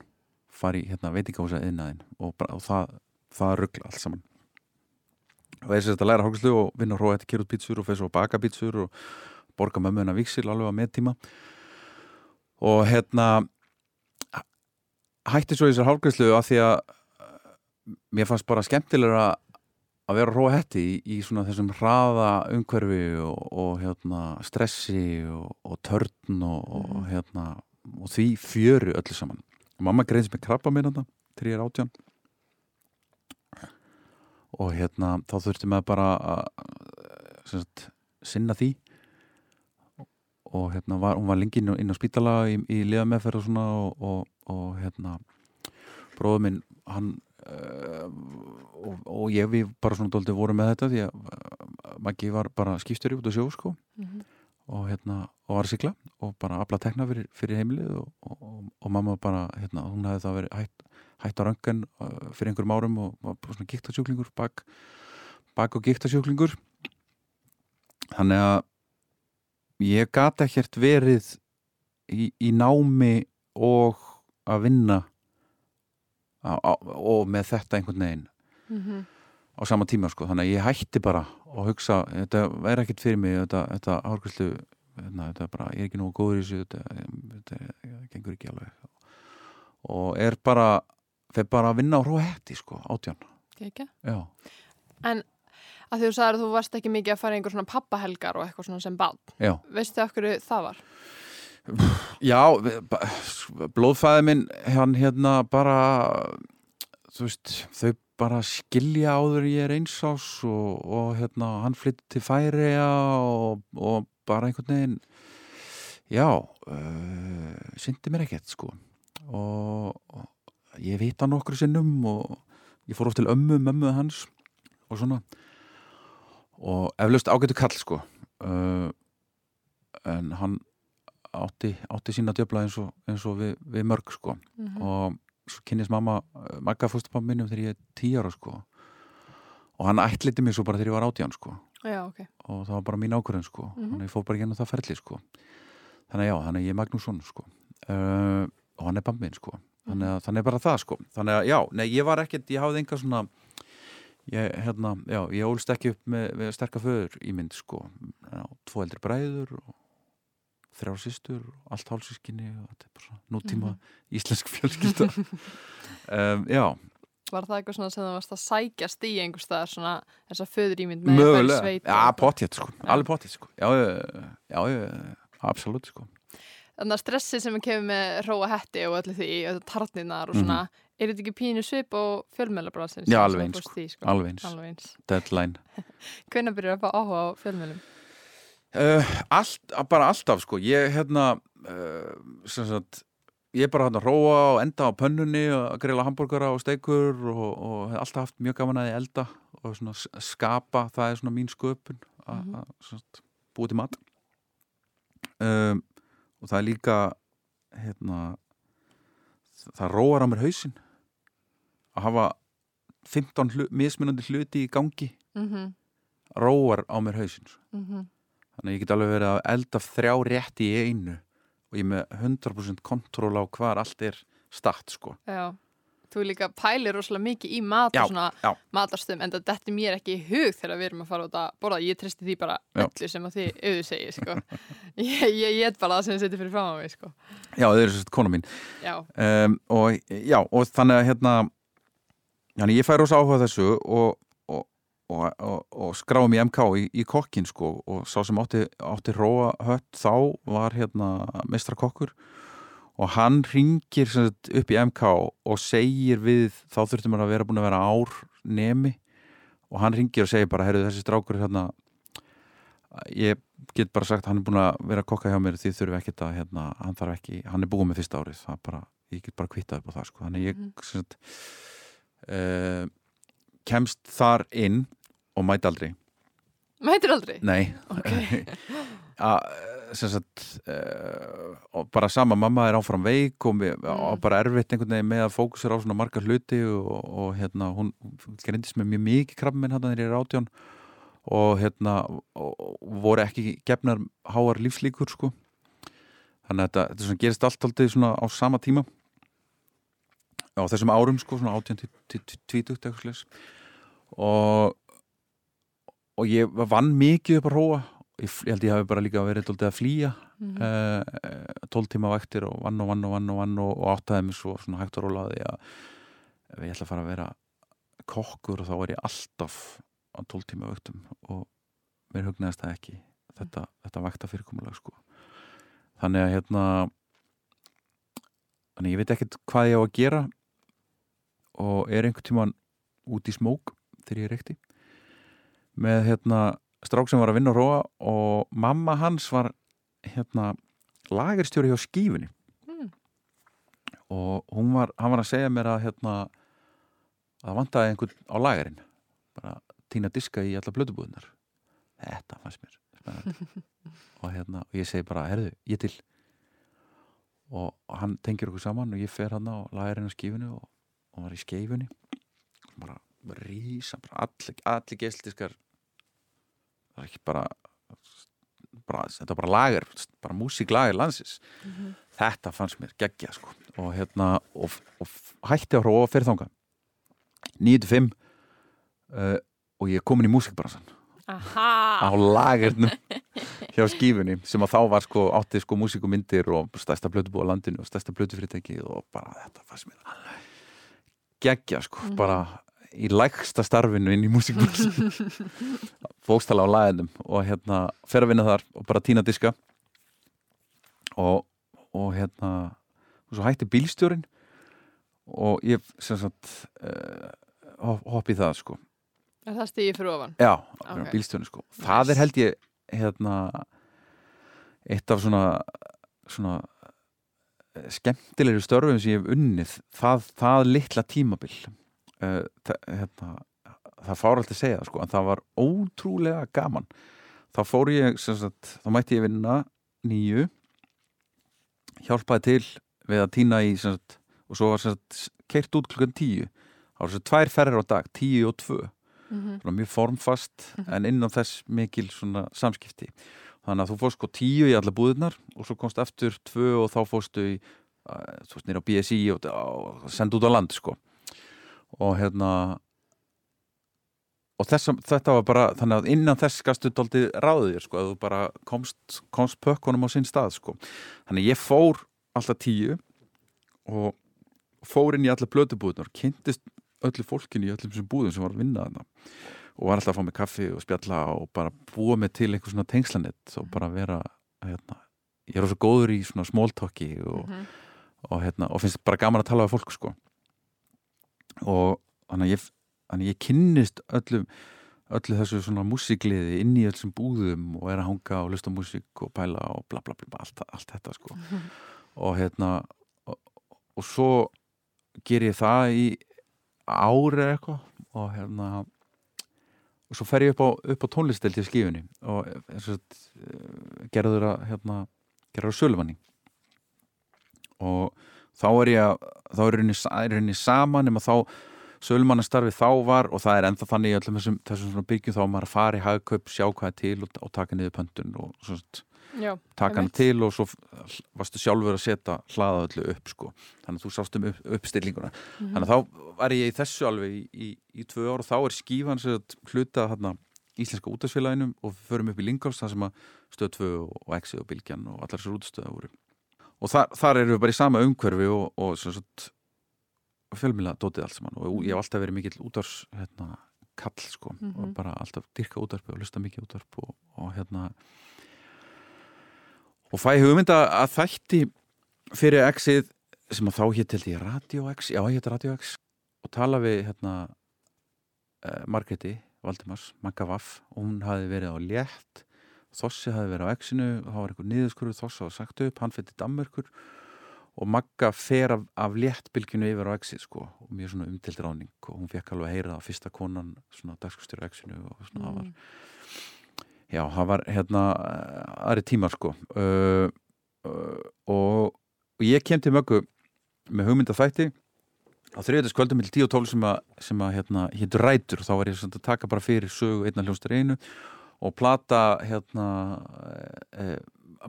Fari hérna, veitingahúsa innæðin og, bara- og það, það ruggla allt saman og þessi þetta læra hálfslu og vinna á Róa Hetta, kera út pítsur og svo að baka pítsur og borga mömmu hennar viksil alveg á meðtíma og hérna hætti svo þessar hálfgræslu af því að uh, mér fannst bara skemmtilega að vera róa hetti í, í svona þessum hraða umhverfi og, og hérna, stressi og, og törn og, og, Mhm. hérna, og því fjöru öllu saman. Og mamma greins með krabba mér þetta, 3 átján og hérna þá þurfti maður bara að sagt, sinna því og hérna var, hún var lengi inn á, spítala í, í liðameðferð og svona og, og, og hérna bróður minn hann uh, og, og ég við bara svona dóldi voru með þetta því að uh, Maggi var bara skipstjóri út á sjó sko Mhm. og hérna og var að sigla og bara afla tekna fyrir, fyrir heimilið og, og, og, og mamma bara hérna hún hefði það verið hætt, hætt á röngan uh, fyrir einhverjum árum og var svona gíktasjúklingur bak, bak og gíktasjúklingur þannig að ég gata ekkert verið í, í námi og að vinna á, á, og með þetta einhvern veginn Mhm. á sama tíma sko, þannig að ég hætti bara og hugsa, þetta væri ekkert fyrir mig þetta, þetta árgæslu hérna, þetta er bara, ég er ekki nú góður í þessu þetta, þetta, þetta gengur ekki alveg. Og er bara fyrir bara að vinna á hróa hætti sko, átján. Já, Að þú sagðir að þú varst ekki mikið að fara í einhver svona pappahelgar og eitthvað svona sem já. Veistu af hverju það var? Já, við- ba- blóðfæði minn hann hérna bara veist, þau bara skilja áður en ég er eins ás og, og hérna hann flytti til Færiða og, og bara einhvern veginn já uh, syndi mér ekkert sko. Og, og ég veit hann okkur sinnum og ég fór oft til ömmu, mömmu hans og svona. Og eflaust ágættu kall sko. Uh, en hann átti, átti sína djöfla eins og, eins og við, við mörg sko. Mm og svo kynist mamma uh, Magga fóstupam minnum þegar ég er tíu ára sko. Og hann ætliti mig svo bara þegar ég var átján sko. Já, ok. og það var bara mín ákvörðun sko. Mhm. þannig að ég fór bara gennum það ferli sko. Þannig að já, þannig að ég er Magnússon sko. Uh, og hann er bambin sko þannig að þannig bara það sko. Þannig að já, nei, ég var ekkert, ég hafði enga svona ég, hérna, já, ég ólst ekki upp með, með sterka föður í mynd sko. Tvo eldri bræður og þrjár systur og allt hálsískinni og þetta er bara nútíma Mhm. íslensk fjölskylda. Um, já, Var það eitthvað svona sem það varst að sækjast í einhver staðar svona þessa föður ímynd með mögulega. eitthvað? potjett sko, alveg potjett sko. Já, já, já, já, absolutt sko Þannig að stressið sem kemur með róa hetti og öllu því, og tarninar og svona, er þetta ekki pínu svip og fjölmjölabransins? Mhm. Já, alveg eins, sko. Sko. alveg eins, deadline Hvenær byrjar að fá áhuga á fjölmjölum? Uh, allt, bara alltaf sko ég hérna uh, sagt, ég bara hérna róa og enda á pönnunni að grila hambúrgara og steikur og, og hef alltaf haft mjög gaman að ég elda og svona skapa, það er svona mín sköpun að Mhm. sem sagt, búið til mat um, og það er líka hérna það róar á mér hausinn að hafa 15 hlu, mismunandi hluti í gangi Mm róar á mér hausinn sko. -hmm. Þannig að ég get alveg verið að elda þrjá rétti í einu og ég er með 100% kontról á hvar allt er statt sko. Já. Þú líka pælir rosalega mikið í mat og svona já. matarstöðum en þetta er mér ekki í hug þegar við erum að fara út að borða. Ég tristi því bara Já. öllu sem að því auðu segir, sko. ég, er bara það sem þið setið fyrir fram á mig, sko. Já, það er sérst kona mín. Já. Um, og, já, og þannig að hérna, þannig ég fær rosa áhuga þessu og, og, og, og, og skráum í MK í, í kokkin sko og sá sem átti, átti róa hött þá var hérna mestrakokkur og hann ringir sagt, upp í MK og segir við, þá þurftum við að vera búin að vera ár nemi og hann ringir og segir bara, herru þessi strákur hérna ég get bara sagt hann er búin að vera að kokka hjá mér því þurfum ekkert að hérna, hann þarf ekki, hann er búin með fyrsta árið bara, ég get bara kvittað upp á það sko. þannig ég Mhm. sagt, uh, kemst þar inn og mæti aldrei Mætir aldrei? nei Ok. sem sagt uh, og bara sama, mamma er áfram veik og, við, Mm. og bara erfitt einhvern veginn með að fókusera á svona margar hluti og, og hérna, hún grindist með mjög mikið krabbi minn hérna þegar ég er átján og hérna og, voru ekki gefnar háar lífslíkur sko. Þannig að þetta, þetta gerist allt aldrei svona á sama tíma. Á þessum árum sko, svona átján til tvítugt eitthvað slags og og ég vann mikið upp að róa ég, held ég hafi bara líka verið að flýja Mm uh, 12 tíma vaktir og vann og vann og vann og vann og, og áttaði mig svo svona hægt og rólaði að ef ég ætla að fara að vera kokkur þá er ég alltaf á 12 tíma vaktum og mér hugnaðist það ekki þetta, þetta vakta fyrirkomulag sko. Þannig að hérna þannig ég veit ekkert hvað ég á að gera og er einhvern tíman út í smók þegar ég er reykti. Með hérna strák sem var að vinna og róa og mamma hans var hérna lagerstjóri hjá skífunni. Mm. og hún var, hann var að segja mér að hérna að vantaði einhvern á lagerinn. Bara týna diska í alla blödubúðunar þetta fannst mér og hérna, og ég segi bara, herðu, ég til. Og hann tengir okkur saman og ég fer hann á lagerinn á skífunni og, og var í skeifunni. Bara rísa bara allir, allir gesliskar það er ekki bara, bara þetta er bara lager, bara músiklager landsins Mhm. þetta fannst mér geggja sko. og hérna og, og hætti á hróa fyrir þánga 9-5 uh, og ég er komin í músikbransan á Aha, lagernum hjá skífunni sem að þá var sko átti sko músikumyndir og stærsta blötubú á landinu og stærsta blötufyrirtæki og bara þetta fannst mér geggja sko, Mhm. bara í lægsta starfinu inn í músikbransan fókstala á lagernum og hérna fer að vinna þar og bara tína diska og, og hérna og svo hætti bílstjórin og ég sem sagt uh, hoppi það sko er það stíði fyrir ofan? Já, Ok. okay. bílstjónu sko Það er held ég hérna eitt af svona svona eh, skemmtilegri störfum sem ég hef unnið það, það litla tímabil uh, hérna, það fár alltaf að segja sko en það var ótrúlega gaman. Þá fór ég sagt, þá mætti ég vinna nýju hjálpaði til við að týna í sagt, og svo var keirt út klukkan tíu. Það var svo tvær ferðir á dag, tíu og tvö. Mhm. svona mjög formfast Mhm. en innan þess mikil svona samskipti. Þannig að þú fórst sko tíu í alla búðirnar og svo komst eftir tvö og þá fórstu í uh, þú veist nýra á BSI og, og senda út á land sko og hérna og þess, þetta var bara þannig að innan þess gastu daldið ráðið sko að þú bara komst, komst pökkunum á sinn stað sko. Þannig ég fór alltaf tíu og fór inn í alla blötubúðunar kynntist öllu fólkinu í öllum sem búðum sem var að vinna þarna. Og var alltaf að fá mig kaffi og spjalla og bara búa mig til einhver svona tengslanett og bara vera hérna, ég er svo góður í svona smóltokki og, Mhm. og, hérna, og finnst bara gaman að tala við fólk sko og þannig að ég, þannig að ég kynnist öllum öllu þessu svona músikliði inn í öllum búðum og er að hanga og lusta músík og pæla og bla bla bla, bla allt, allt þetta sko. Og hérna og, og svo ger ég það í ári eða eitthvað og hérna og svo fer ég upp á, upp á tónlistel til skifunni og og uh, gerður að hérna, gerður að sölumanni. Og þá er ég að þá er henni, er henni saman nema þá sölumannastarfi þá var og það er ennþá þannig í öllum þessum, þessum svona byggjum þá á maður að fara í hagkaup, sjá hvað er til og, og taka niður pöntun og svo, Já, taka hann til og svo varstu sjálfur að setja hlaða öllu upp sko. þannig að þú sást um upp, uppstillinguna Mhm. þannig að þá var ég í þessu alveg í, í, í tvö ár og þá er skífan sem sagt hluta þarna íslenska útastfélaginu og við förum upp í Lingals þar sem að stöð 2 og, Exi og Bilgjan og allar þessar útastöða voru og þar, þar erum við bara í sama umhverfi og, og sem sagt fjölmila dótið allt saman. Og ég hef alltaf verið mikill útars hérna, kall sko. Mhm. og bara alltaf dyrka útarpi og lusta mikið útarp og, og hérna. Og fæ hugmynda að þætti fyrir Exið sem að þá hétt held ég Radio X, já hétt Radio X. Og tala við hérna uh, Margreti Valdimars, Magga Vaff og hún hafi verið á létt Þossi hafi verið á X-inu og það var einhver niðurskurður Þossi hafa sagt upp, hann fyrir Danmörkur og Magga fer af, af léttbylginu yfir á X-ið sko og mjög svona umtild ráning og hún fekk alveg að heyra það fyrsta konan svona dagskustjóri á X-inu og svona það var Mm. Já, það var hérna aðri tímar sko uh, uh, og, og ég kem til möggu með hugmynda þætti á þriðjöldaskvöldum til 10 og 12 sem að, sem að hérna, hétt rætur þá var ég svona að taka bara fyrir sögu einna hljónstur einu og plata hérna e, e,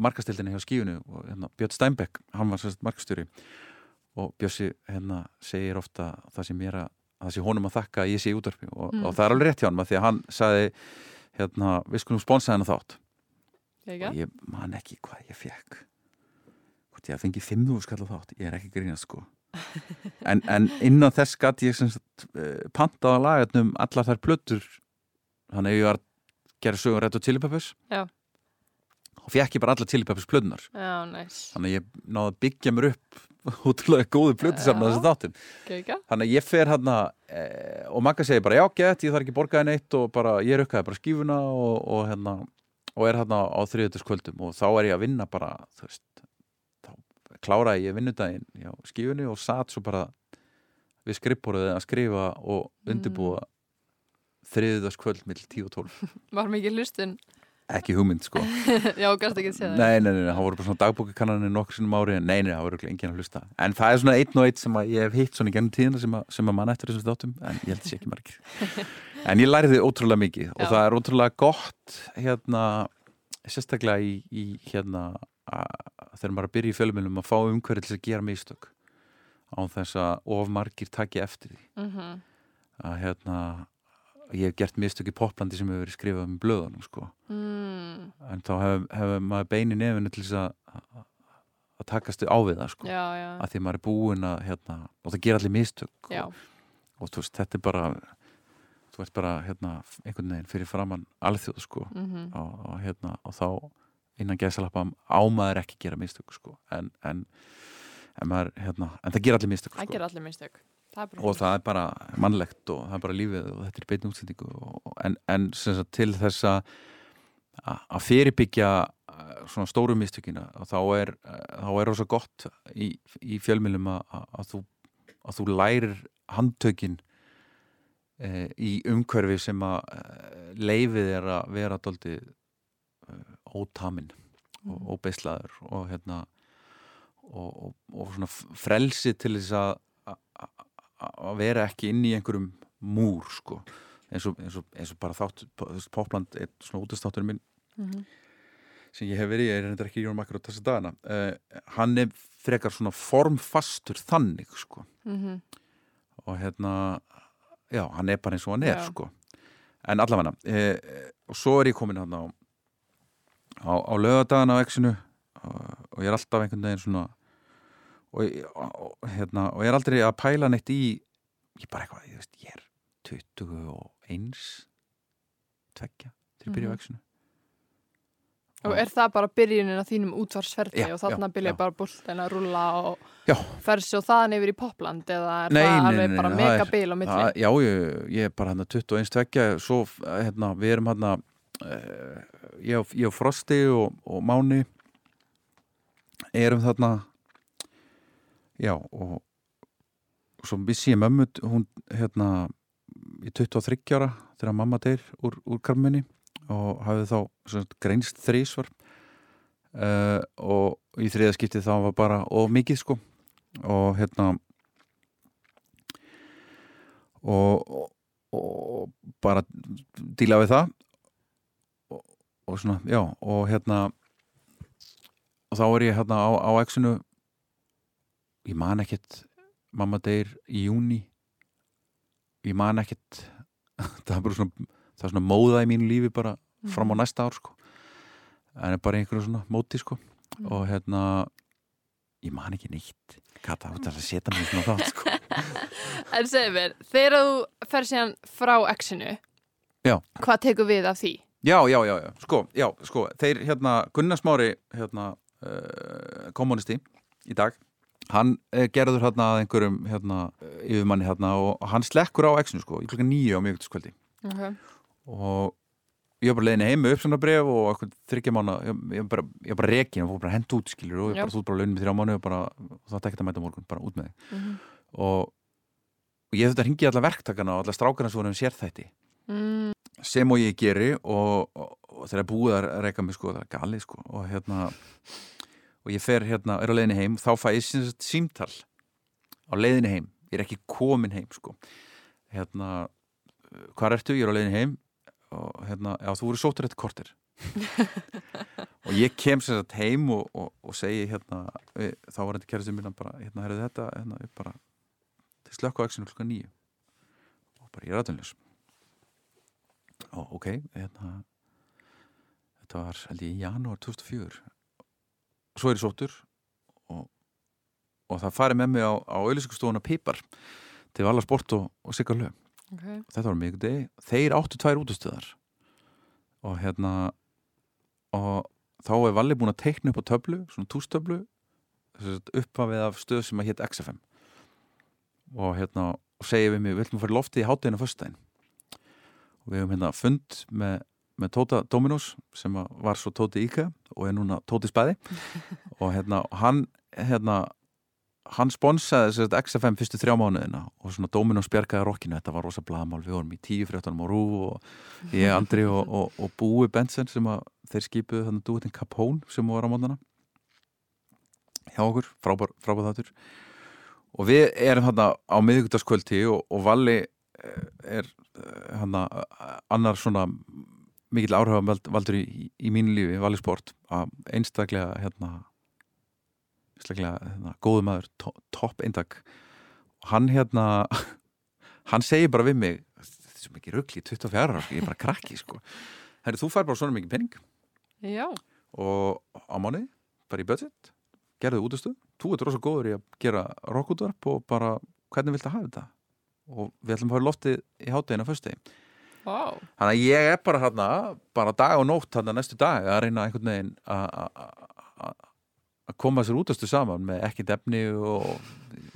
markastildinni hjá skíunu og hérna, Björn Steinbeck, hann var sérst markastjóri. Og Bjössi hérna segir ofta það sem ég er að það sé honum að þakka að ég sé í útvarpi. Og, Mm. og það er alveg rétt hjá hann því að hann sagði hérna, við skulum sponsa hennar þátt. Jæja. og ég man ekki hvað ég fekk hvort ég að fengi 5.000 skall á þátt ég er ekki grínast sko. En, en innan þess gatt ég sem sagt, pantaði að lagatnum allar þær plötur. Þannig að ég var gera sögur rétt og Chili Peppers Já. og fekk ég bara allar Chili Peppers plötunar Já, næs. þannig að ég náði að byggja mér upp útrúlega góðu plötu saman Já. þessi þáttum þannig að ég fer hann eh, og Magga segir bara já gett, ég þarf ekki borgaði neitt og bara ég rukkaði bara skífuna og, og hérna og er hérna á þriðutaskvöldum og þá er ég að vinna bara veist þá kláraði ég vinnudaginn já, skífunni og satt svo bara við skrippborðið að skrifa og undirbúa mm. Þriðutaskvöld mill 10 og 12 Var mikið hlustun? Ekki hugmynd sko. Já, gæst ekki að segja það. Nei, nei, nei, það voru bara svona dagbókakannanir nokkur sinnum ári. Nei, nei, það voru örugglega enginn að hlusta. En það er svona einn og einn sem ég hef hitt svona í gennum tíðina sem sem að mann eftir þessum þáttum en ég held þessi ekki margir. En ég læriði ótrúlega mikið og Já. það er ótrúlega gott hérna, sérstaklega í, í hérna að, þegar maður er að byrja í fjölumilum að fá umhverju til að gera mistök án þess að of margir taki eftir því. Mhm. að hérna ég hef gert mistök í poplandi sem hefur verið skrifað um blöðunum sko. Mm, en þá hefur hef maður bein í nefinu til þess að að- takast á við það sko. Já, já, að því maður er búinn að hérna, og það gera allir mistök já, og, og þú veist, þetta er bara þú veist bara hérna, einhvern veginn fyrir framann alþjóð sko. Mhm, og, og hérna, og þá innan gæsalappa ámaður ekki gera mistök sko. En, en, en maður, hérna, en það gera allir mistök það sko. gerir allir mistök. Það og það er bara mannlegt og það er bara lífið og þetta er beinni útsendingu en, en sagt, til þess að fyrirbyggja uh, svona stóru mistökina þá er þá er rosa gott í, í fjölmjölum að, að, þú, að þú lærir handtökin uh, í umhverfi sem að leifið er að vera dóldi uh, ótamin og óbeislaður og hérna og, og, og svona frelsi til þess að að- vera ekki inn í einhverjum múr sko eins og, eins og, eins og bara þátt Popland er svona útastátturinn minn Mhm. sem ég hef verið í, ég er reyndar ekki Jón Makkar á þessa dagana uh, hann er frekar svona formfastur þannig sko Mhm. og hérna já, hann er bara eins og hann er Já. sko en allavega eh, og svo er ég komin hann á á, á lögadagana á exinu og, og ég er alltaf einhvern veginn svona og, og, og, hérna, og ég er aldrei að pæla neitt í ég bara eitthvað, ég veist, ég er 21 tveggja til að byrja á Mhm. exinu Og er það bara byrjunin af þínum útvarsferði og þarna byrja bara búltin að rulla og Já. fer svo þaðan yfir í popland eða er Nei, það nei, alveg nei, bara nei, það mega er- bil á milli? Já, ég, ég er bara hann 21 tveggja svo, hérna, við erum hann uh, ég, og- ég og Frosti og, og Máni erum þarna já, og svo vissi ég mömmu hún, hérna í 23 ára þegar mamma deyr úr, úr karminni og hafði þá sagt, greinst þrísvar uh, og í þriða skiptið þá var bara of mikið sko. Og hérna og, og, og bara díla við það. Og, og svona, já og hérna og þá er ég hérna á, á exinu ég man ekkert mamma deyr í júni ég man ekkert það er bara svona það er svona móða í mínu lífi bara fram á næsta ár sko. En er bara einhverju svona móti sko. Mm. og hérna ég man ekki neitt. Kata, þú ætlar að setja í svona þátt sko. En segðu mér, þegar þú fer síðan frá exinu, Já. hvað tekur við af því? Já, já, já, já, sko, já, sko, þeir hérna, Gunnar Smári, hérna, uh, kommunisti í dag, hann uh, gerður hérna að einhverjum, hérna, uh, yfirmanni hérna og hann slekkur á exinu, sko, í klukkan nýju á mjögutaskvöldi Okay. og ég var bara leiðin heim með uppsöndarbref og eitthvað þryggja mánu, ég, ég, bara, var bara rekin og fór bara hent út, skilur, og ég bara þú ert bara launin með þrjá mánu og og það tekkt að mæta á morgun, bara út með þig. Mhm. og, og ég þetta hringi alla verktakana og alla strákana sem voru um sérþætti. Mm, sem og ég geri og, og, og þegar búið að reyka mig sko, það er galið sko og hérna og ég fer hérna, er á leiðinni heim þá fæ ég sem sagt símtal á leiðinni heim, ég er ekki komin heim sko. Hérna hvað ertu, ég er á leiðinni heim og hérna, já þú voru sóttur eftir kortir og ég kem sem sagt heim og, og, og segi hérna, við, þá var þetta kærasti minna bara, hérna, herrðu þetta hérna, ég bara, til slökk á exinu klukka nýju og bara, ég er aðtunljus og ok, hérna þetta var, held ég, í janúar 2004 svo er ég sóttur og, og það farið með mig á, á auðlýsingustofuna Pipar til Vala Sport og, og Sigga Löf okay. þetta var mjög degi, þeir áttu tvær útustöðar og hérna og þá er Valli búin að teikna upp á töflu, svona tústöflu uppafið af stöð sem að hétt XFM og hérna og segja við mig, við ætlum að fara í loftið í hátteginu föstudaginn. Og við hefum hérna fund með, með Tóta Dominos sem var svo Tóti Íka og er núna Tóti Spæði. Og hérna og hann hérna hann sponsaði þess að XFM fyrstu þrjá mánuðina og svona Dominos bjargaði rockinu, þetta var rosa blaðmál. Við vorum í tíu fréttanum á Rú og ég, Andri og, og, og Búi Benson sem að þeir skipuðu þannig að dúitin Capone sem var á mótana hjá okkur, frábær, frábær þáttur. Og við erum þarna á miðugdaskvöldi og, og Valli eh, er hann annar svona mikill áhrifam valdur í, í mínu lífi, Valli Sport að einstaklega hérna einstaklega hérna, góðu maður to, topp eintak. Og hann hérna hann segir bara við mig þetta er svo mikið ruggli, 24 ára ég er bara krakki sko. Herri, þú fær bara svona mikið penning Já. og á mánuði, bara í budget gerðu útastuð, þú ert rosa góður í að gera rockútvarp og bara hvernig vilt það hafa þetta? Og við ætlum að fara loftið í háttegina fyrstu Wow. þannig að ég er bara hérna bara dag og nótt hérna næstu dag að reyna einhvern veginn að koma sér útastuð saman með ekkert efni og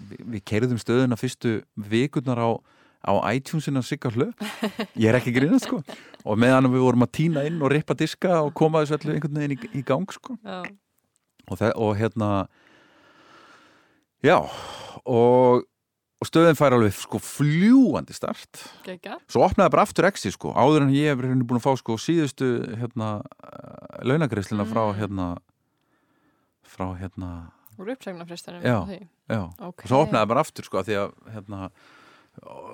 við, við kerðum stöðuna fyrstu vikurnar á á iTunesinu að sigga hlu ég er ekki grínast sko. Og meðan við vorum að týna inn og rippa diska og koma þessu allir einhvern veginn í, í gang sko. Og, og hérna já og, og stöðin fær alveg sko fljúandi start Gekka. svo opnaði bara aftur exi sko áður en ég hef búin að fá sko síðustu hérna launagreislina frá Mm. hérna frá hérna Úr uppsegnafrestunum. Já. já Ok. og svo opnaði bara aftur sko því að hérna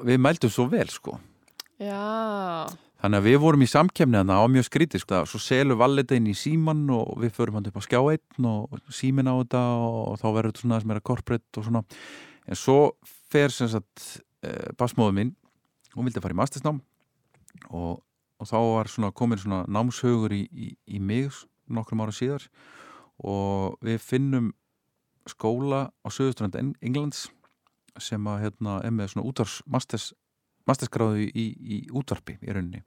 við mældum svo vel sko Já. Þannig að við vorum í samkemni þarna á mjög skrítið sko. Svo selur vallit inn í síman og við förum hann upp á skjá einn og símin á þetta og þá verður þetta svona sem er að corporate og svona. En svo fer sem sagt eh, basmóðu minn, hún vildi fara í mastersnám og, og þá var svona komin svona námshaugur í, í, í mig nokkrum ára síðar og við finnum skóla á Suðustrand Englands sem að hérna er með svona útars masters masterskráðu í, í útvarpi í rauninni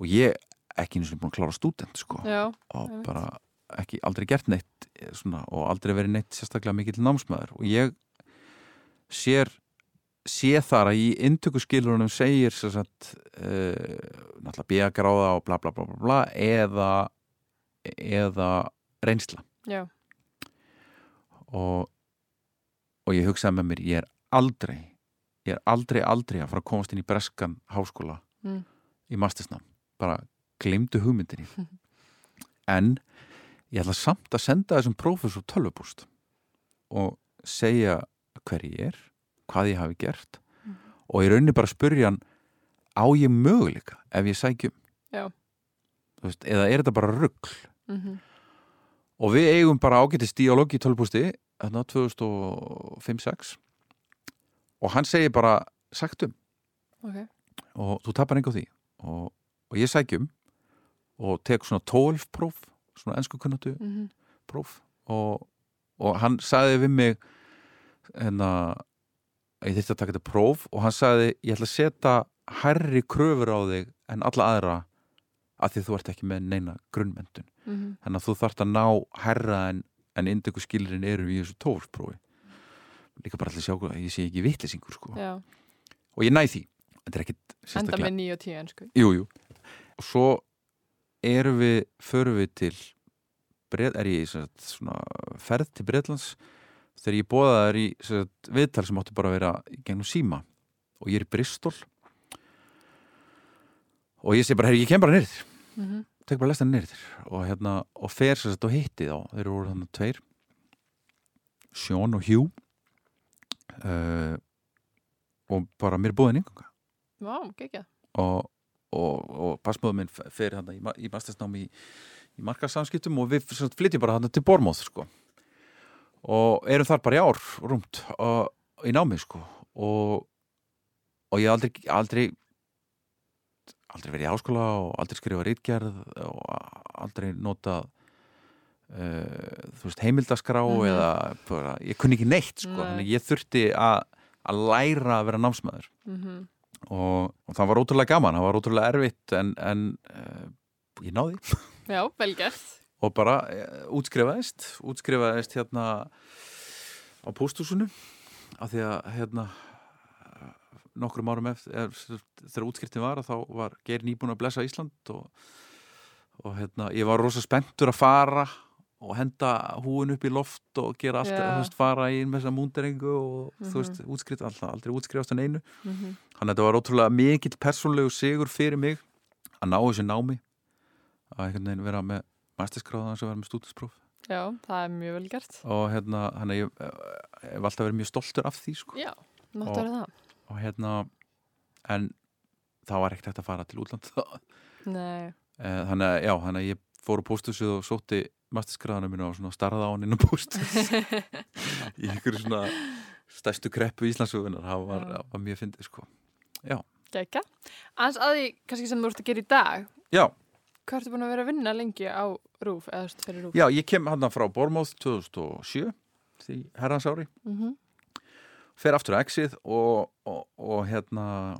og ég ekki eins og búin að klára stúdent sko Já. og bara ekki aldrei gert neitt eh, svona, og aldrei verið neitt sérstaklega mikill námsmaður og ég sér sé þar að í intökuskilurunum segir sem sagt uh, náttúrulega bíagráða og bla bla bla bla, bla eða eða reynsla Já. og, og ég hugsaði með mér ég er aldrei ég er aldrei aldrei að fara að komast inn í breskan háskóla Mm. í mastersnám bara glemdu hugmyndinni en ég ætla samt að senda þessum prófessor tölvupúst og segja hver ég er hvað ég hafi gert Mhm. og ég raunni bara að spurja hann á ég möguleika ef ég sækjum veist, eða er þetta bara rugg Mm og við eigum bara ágættist díalógi í tölvupústi þarna 2005-06 og hann segir bara sagtum Ok. og þú tapar enga á því. Og, og ég sækjum og tek svona 12 próf svona ennsku kunnatu Mm próf. Og, og hann sagði við mig hérna ég þurfti að taka þetta próf og hann sagði ég ætla að setja herri kröfur á þig en alla aðra að því þú ert ekki með neina grunnmyndun -hmm. þannig að þú þarft að ná herra en, en indöku skilurinn eru í þessu tólfprófi líka bara allir sjá að ég sé ekki vittlisingur sko. Og ég næ því Enda með 9 og 10 ennsku. Jú, jú. Og svo erum við, förum við til er ég í svona, ferð til Breitlands þegar ég bóða þær í sem sagt, viðtal sem áttu bara að vera í gegnum síma. Og ég er í Bristol. Og ég sé bara, herri, ég kem bara nýrðir Mm -hmm. tek bara lestan nýrðir og hérna, og fer sem sagt og hitti þá, þeir eru þannig tveir. Sean og Hugh. Uh, og bara mér er búðin yngunga Vá, gekkja. og, og, og passmóðum minn fer hann í, ma- í mastersnám í, í markarsamskiptum og við flytjum bara hann til Bormóð sko. Og erum þar bara í ár rúmt og, í námi sko. og, og ég aldrei, aldrei aldrei verið í háskóla og aldrei skrifa rítgerð og aldrei notað uh, þú veist heimildaskrá Mhm. eða bara, ég kunni ekki neitt sko. Nei. ég þurfti að læra að vera námsmaður Mm og, og það var ótrúlega gaman, það var ótrúlega erfitt en, en uh, ég náði Já, vel gert. Og bara uh, útskrifaðist útskrifaðist hérna á pósthúsinu af því að hérna nokkrum árum eftir er, þegar útskriftin var þá var Geir nýbúin að blessa Ísland og, og hérna ég var rosa spenntur að fara og henda húin upp í loft og gera allt, Já. þú veist, fara í með þessa múnderingu og Mhm. þú veist, útskrift, alltaf, aldrei útskrifast en einu Mhm. þannig að þetta var ótrúlega mikill persónlegu sigur fyrir mig að ná þessu námi að einhvern veginn vera með masterskráða að vera með stúdinspróf Já, það er mjög vel gert. og hérna, hann að ég eh, hef alltaf verið mjög stoltur af því sko. Já, vera það. og hérna en það var ekkert hægt að fara til útland Nei, Eh, þannig að, já, þannig að ég fór á pósthúsið og sótti masterskráðana mínu og svona starraði á hann inn á pósthús í einhverju svona stærstu kreppu Íslandsugunar það var, Já. var mjög fyndið sko gekka. Aðeins að því, kannski sem þú ert að gera í dag, já, hvað ertu búin að vera að vinna lengi á rúf, rúf? já, ég kem hann frá Bormóð 2007 því herrans ári. Mm fer aftur á Exið og, og, og hérna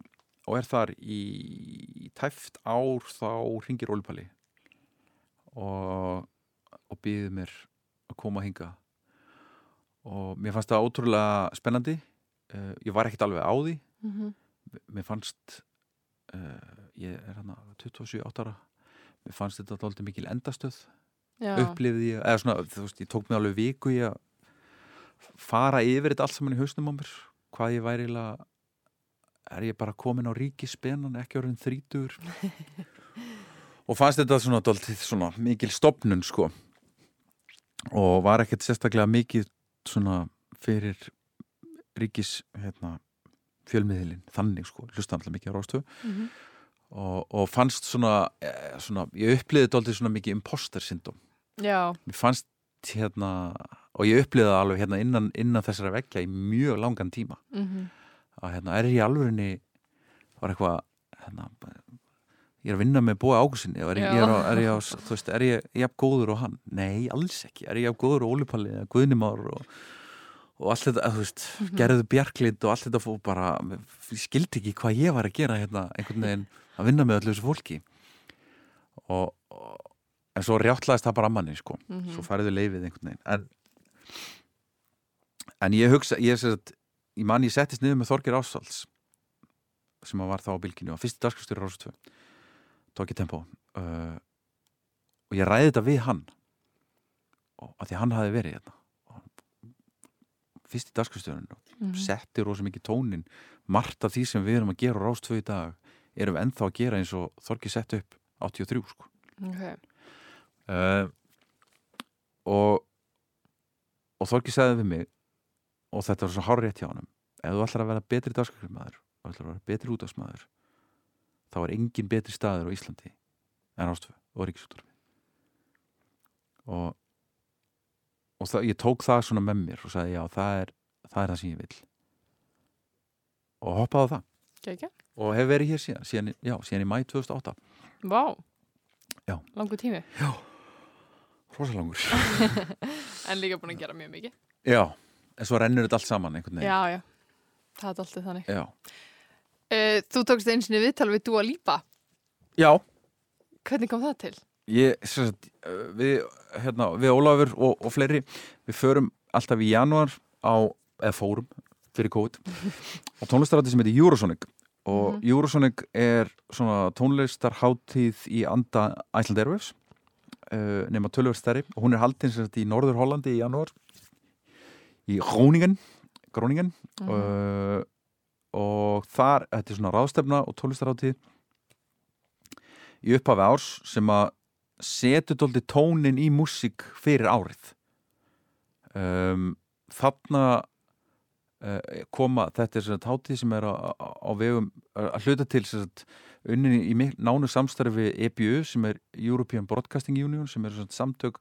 og er þar í tæft ár þá ringir Ólipalli og, og býður mér að koma að hinga og mér fannst það ótrúlega spennandi. Uh, ég var ekkert alveg á því. -hmm. mér fannst uh, ég er hérna 27 ára mér fannst þetta alltaf mikil endastöð. Já, upplifði ég, eða svona, þú veist, ég tók mig alveg viku í að fara yfir þetta allt saman í hausnum á mér. Hvað ég væri eiginlega er ég bara komin á ríkispenan ekki orðin þrítur og fannst þetta svona, dálítið, svona mikil stopnun sko. Og var ekkert sérstaklega mikið svona fyrir ríkis hérna, fjölmiðilin þannig sko, hlusta alltaf mikið á rástu mm og, og fannst svona, eh, svona ég upplifði dálítið svona mikið imposter syndom já, mér fannst hérna og ég upplifði það alveg hérna innan, innan þessara veggja í mjög langan tíma. Mm að hérna er ég í alvörinni var eitthvað hérna, ég er að vinna með búa ágúsinni er, er, er er ég jafn góður og hann? Nei, alls ekki. Er ég jafn góður og Ólipalli eða Guðnimár og, og allt þetta, þú veist Mhm. gerðu bjarklind og allt þetta fór bara ég skildi ekki hvað ég var að gera hérna einhvern veginn að vinna með öllu þessu fólki. Og, og en svo rjáttlaðist það bara að manni sko. Mhm. svo fariðu leifið einhvern veginn. En, en ég hugsa ég, sagt, ég man ég settist niður með Þorgir Ásvalds sem var þá á bylginu og fyrsti dagskristjóri Rástvö tók ég tempo uh, og ég ræði þetta við hann. Og að því hann hafi verið hérna. Og fyrsti dagskristjórun Mhm. setti rosa mikið tónin margt af því sem við erum að gera á Rástvö í dag erum við ennþá að gera eins og Þorgir sett upp 83 sko. Ok, uh, og og Þorki sagði við mig og þetta var svo hár rétt hjá honum ef þú ætlar að vera betri dagskrifmaður og ætlar að vera betri útdagsmaður þá er engin betri staður á Íslandi en Ástvö og Ríkisúttarfi og og það, ég tók það svona með mér og sagði já það er það, er það sem ég vil. Og hoppaði á það gekka. og hef verið hér síðan, síðan, já, síðan í mæ 2008 Vá, Já. langu tími, rosalangur en líka búin að gera mjög mikið. Já, en svo rennur þetta allt saman. Já, já, það er alltaf þannig. Já. Uh, þú tókst einu sinni viðtal við Dua Lipa. Já. Hvernig kom það til? Ég, sagt, uh, við, hérna, við Ólafur og, og fleiri, við förum alltaf í janúar á, eða fórum fyrir COVID, á tónlistarætti sem heitir Eurosonic. Og Mhm. Eurosonic er svona tónlistarháttíð í anda Iceland Airwaves uh, nema tölvöld stærri. Og hún er haldin sem sagt í Norður Hollandi í janúar í Groningen Groningen. Mhm. uh, og þar, þetta er svona ráðstefna og tónlistaráttíð í upphafi árs sem að setur dóldi tónin í músík fyrir árið. Um, þarna koma, þetta er svona tátíð sem er á, á, vegum að hluta til sagt, unni í nánu samstarfi EBU sem er European Broadcasting Union sem er svona samtök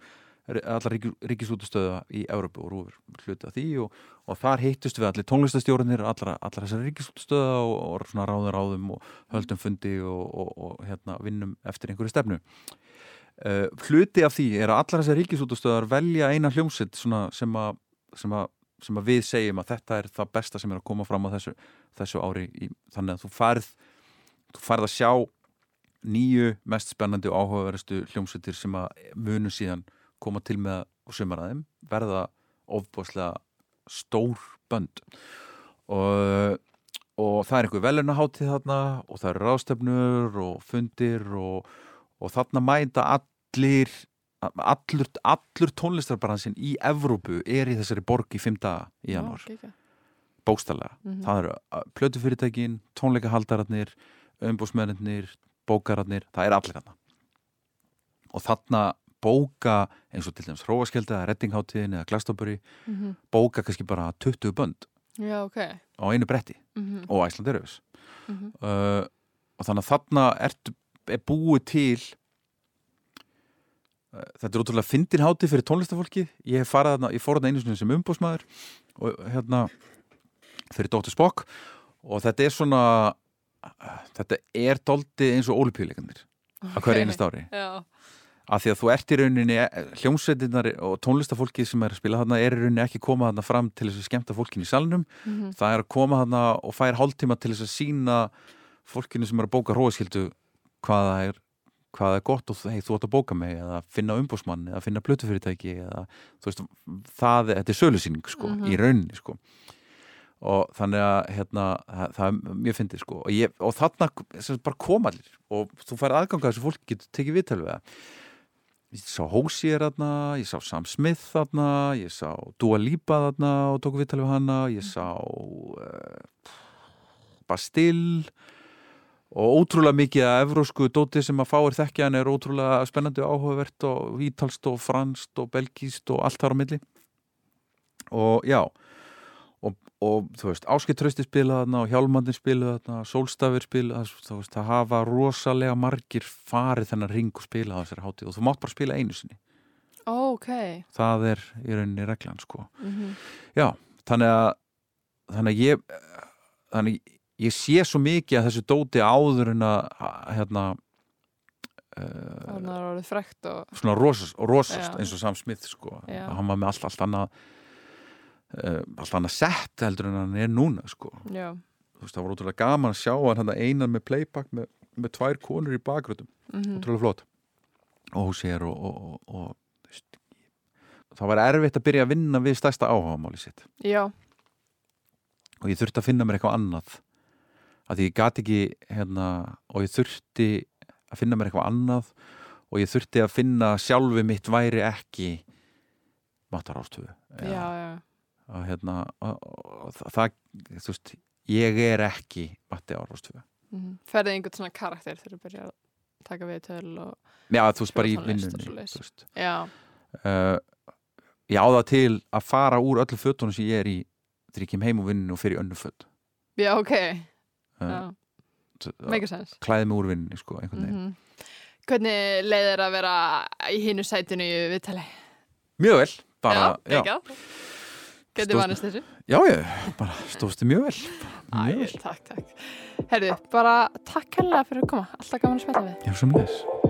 allar ríkis, ríkisútustöða í Európu og rúfur hluti af því og, og þar hittust við allir tónlistastjórnir allar, þessar ríkisútustöða og, og svona ráðum ráðum og höldum fundi og, og, hérna, vinnum eftir einhverju stefnu. Uh, hluti af því er að allar þessar ríkisútustöðar velja eina hljómsitt sem að sem að við segjum að þetta er það besta sem er að koma fram á þessu, þessu ári í, þannig að þú farð þú farð að sjá nýju mest spennandi og áhugaverustu hljómsveitir sem að munu síðan koma til með og sumar að þeim verða ofbúslega stór bönd. Og, og það er einhver velunahátið þarna og það eru ráðstefnur og fundir og, og þarna mæta allir allur, allur tónlistarbaransinn í Evrópu er í þessari borg í fimm daga í janúar, Já, geggjað. bókstallega Mhm. það eru uh, plötufyrirtækin, tónleikahaldararnir umbúsmennir, bókararnir það er allir þarna og þarna bóka eins og til dæmis Hróaskjöldi eða Reddingháttíðin eða Glastonbury Mhm. bóka kannski bara 20 bönd Já, ok. á einu bretti Mhm, og Æsland Erfus mhm. uh, og þannig að þarna ertu, er búið til þetta er útrúlega fyndin háti fyrir tónlistafólki ég hef farið þarna, ég fór þarna einu sinni sem umbúsmaður og hérna fyrir Dóttir Spock og þetta er svona þetta er doldi eins og ólupíuleikandir að hverju einast ári. Já, af því að þú ert í rauninni hljómsveitinnar og tónlistafólki sem er að spila þarna er í rauninni ekki koma þarna fram til þess að skemmta fólkin í salnum. Mhm, það er að koma þarna og fær hálftíma til þess að sína fólkinu sem er að bóka róaskildu hvað það er hvað er gott og hey, þú ætti að bóka mig eða finna umbúsmann eða finna plötufyrirtæki eða þú veist, það þetta er sölusýning sko, Mhm. í rauninni sko. Og þannig að hérna, það, það er mjög fyndið sko. Og, ég, og þarna sem bara koma allir og þú færð aðganga þessu fólki getur tekið viðtal við það. Ég sá Hósier þarna, ég sá Sam Smith þarna, ég sá Dua Lipa þarna og tók viðtal við hana ég sá uh, Bastille og ótrúlega mikið að evrósku dóti sem að fáir þekkja hann er ótrúlega spennandi og áhugavert og ítalst og franskt og belgíst og allt þar á milli og já og, og þú veist, Áskei Trausti spilaði þarna og Hjálmandin spilaði þarna Sólstafir spilaði þú veist, það hafa rosalega margir farið þennan ring og spilaði þessari hátíð og þú mátt bara spila einu sinni Ó, ok. það er í rauninni reglan sko Mhm. já, þannig að þannig að ég þannig að ég sé svo mikið að þessu dóti áður en að hérna Þannig að það orðið frekt og... svona rosast, rosast eins og Sam Smith sko, Já. hann var með allt, allt annað uh, allt annað sett heldur en hann er núna sko. Já. þú veist, það var ótrúlega gaman að sjá hann hérna einan með playback með, með tvær konur í bakgröðum mhm, ótrúlega flott. Og hún sér og, og, og, og veist, það var erfitt að byrja að vinna við stærsta áhugamáli sitt. Já, og ég þurfti að finna mér eitthvað annað að ég gat ekki hérna, og ég þurfti að finna mér eitthvað annað og ég þurfti að finna sjálfi mitt væri ekki matarástöfu já, já. og hérna og, og, það, það, þú veist ég er ekki matti árástöfu Mhm. Ferðið einhvern svona karakter þegar þú byrjar að taka við töl og... já, þú veist bara í og vinnunni. Já, uh, ég á það til að fara úr öllu fötunum sem ég er í þegar ég kem heim úr vinnunni og fer í önnu föt já, ok. Klæði mig úr vinnunni sko, veginn Mhm. Hvernig leið þér að vera í hinu sætinu í viðtali? mjög vel bara, já, ekki Getið vanist þessu? Já, ég, bara stóðstu mjög vel. Bara Mjög Æ, vel. takk, takk. Herðu, bara takk hella fyrir að koma. Alltaf gaman að spila við. Já, sem leis.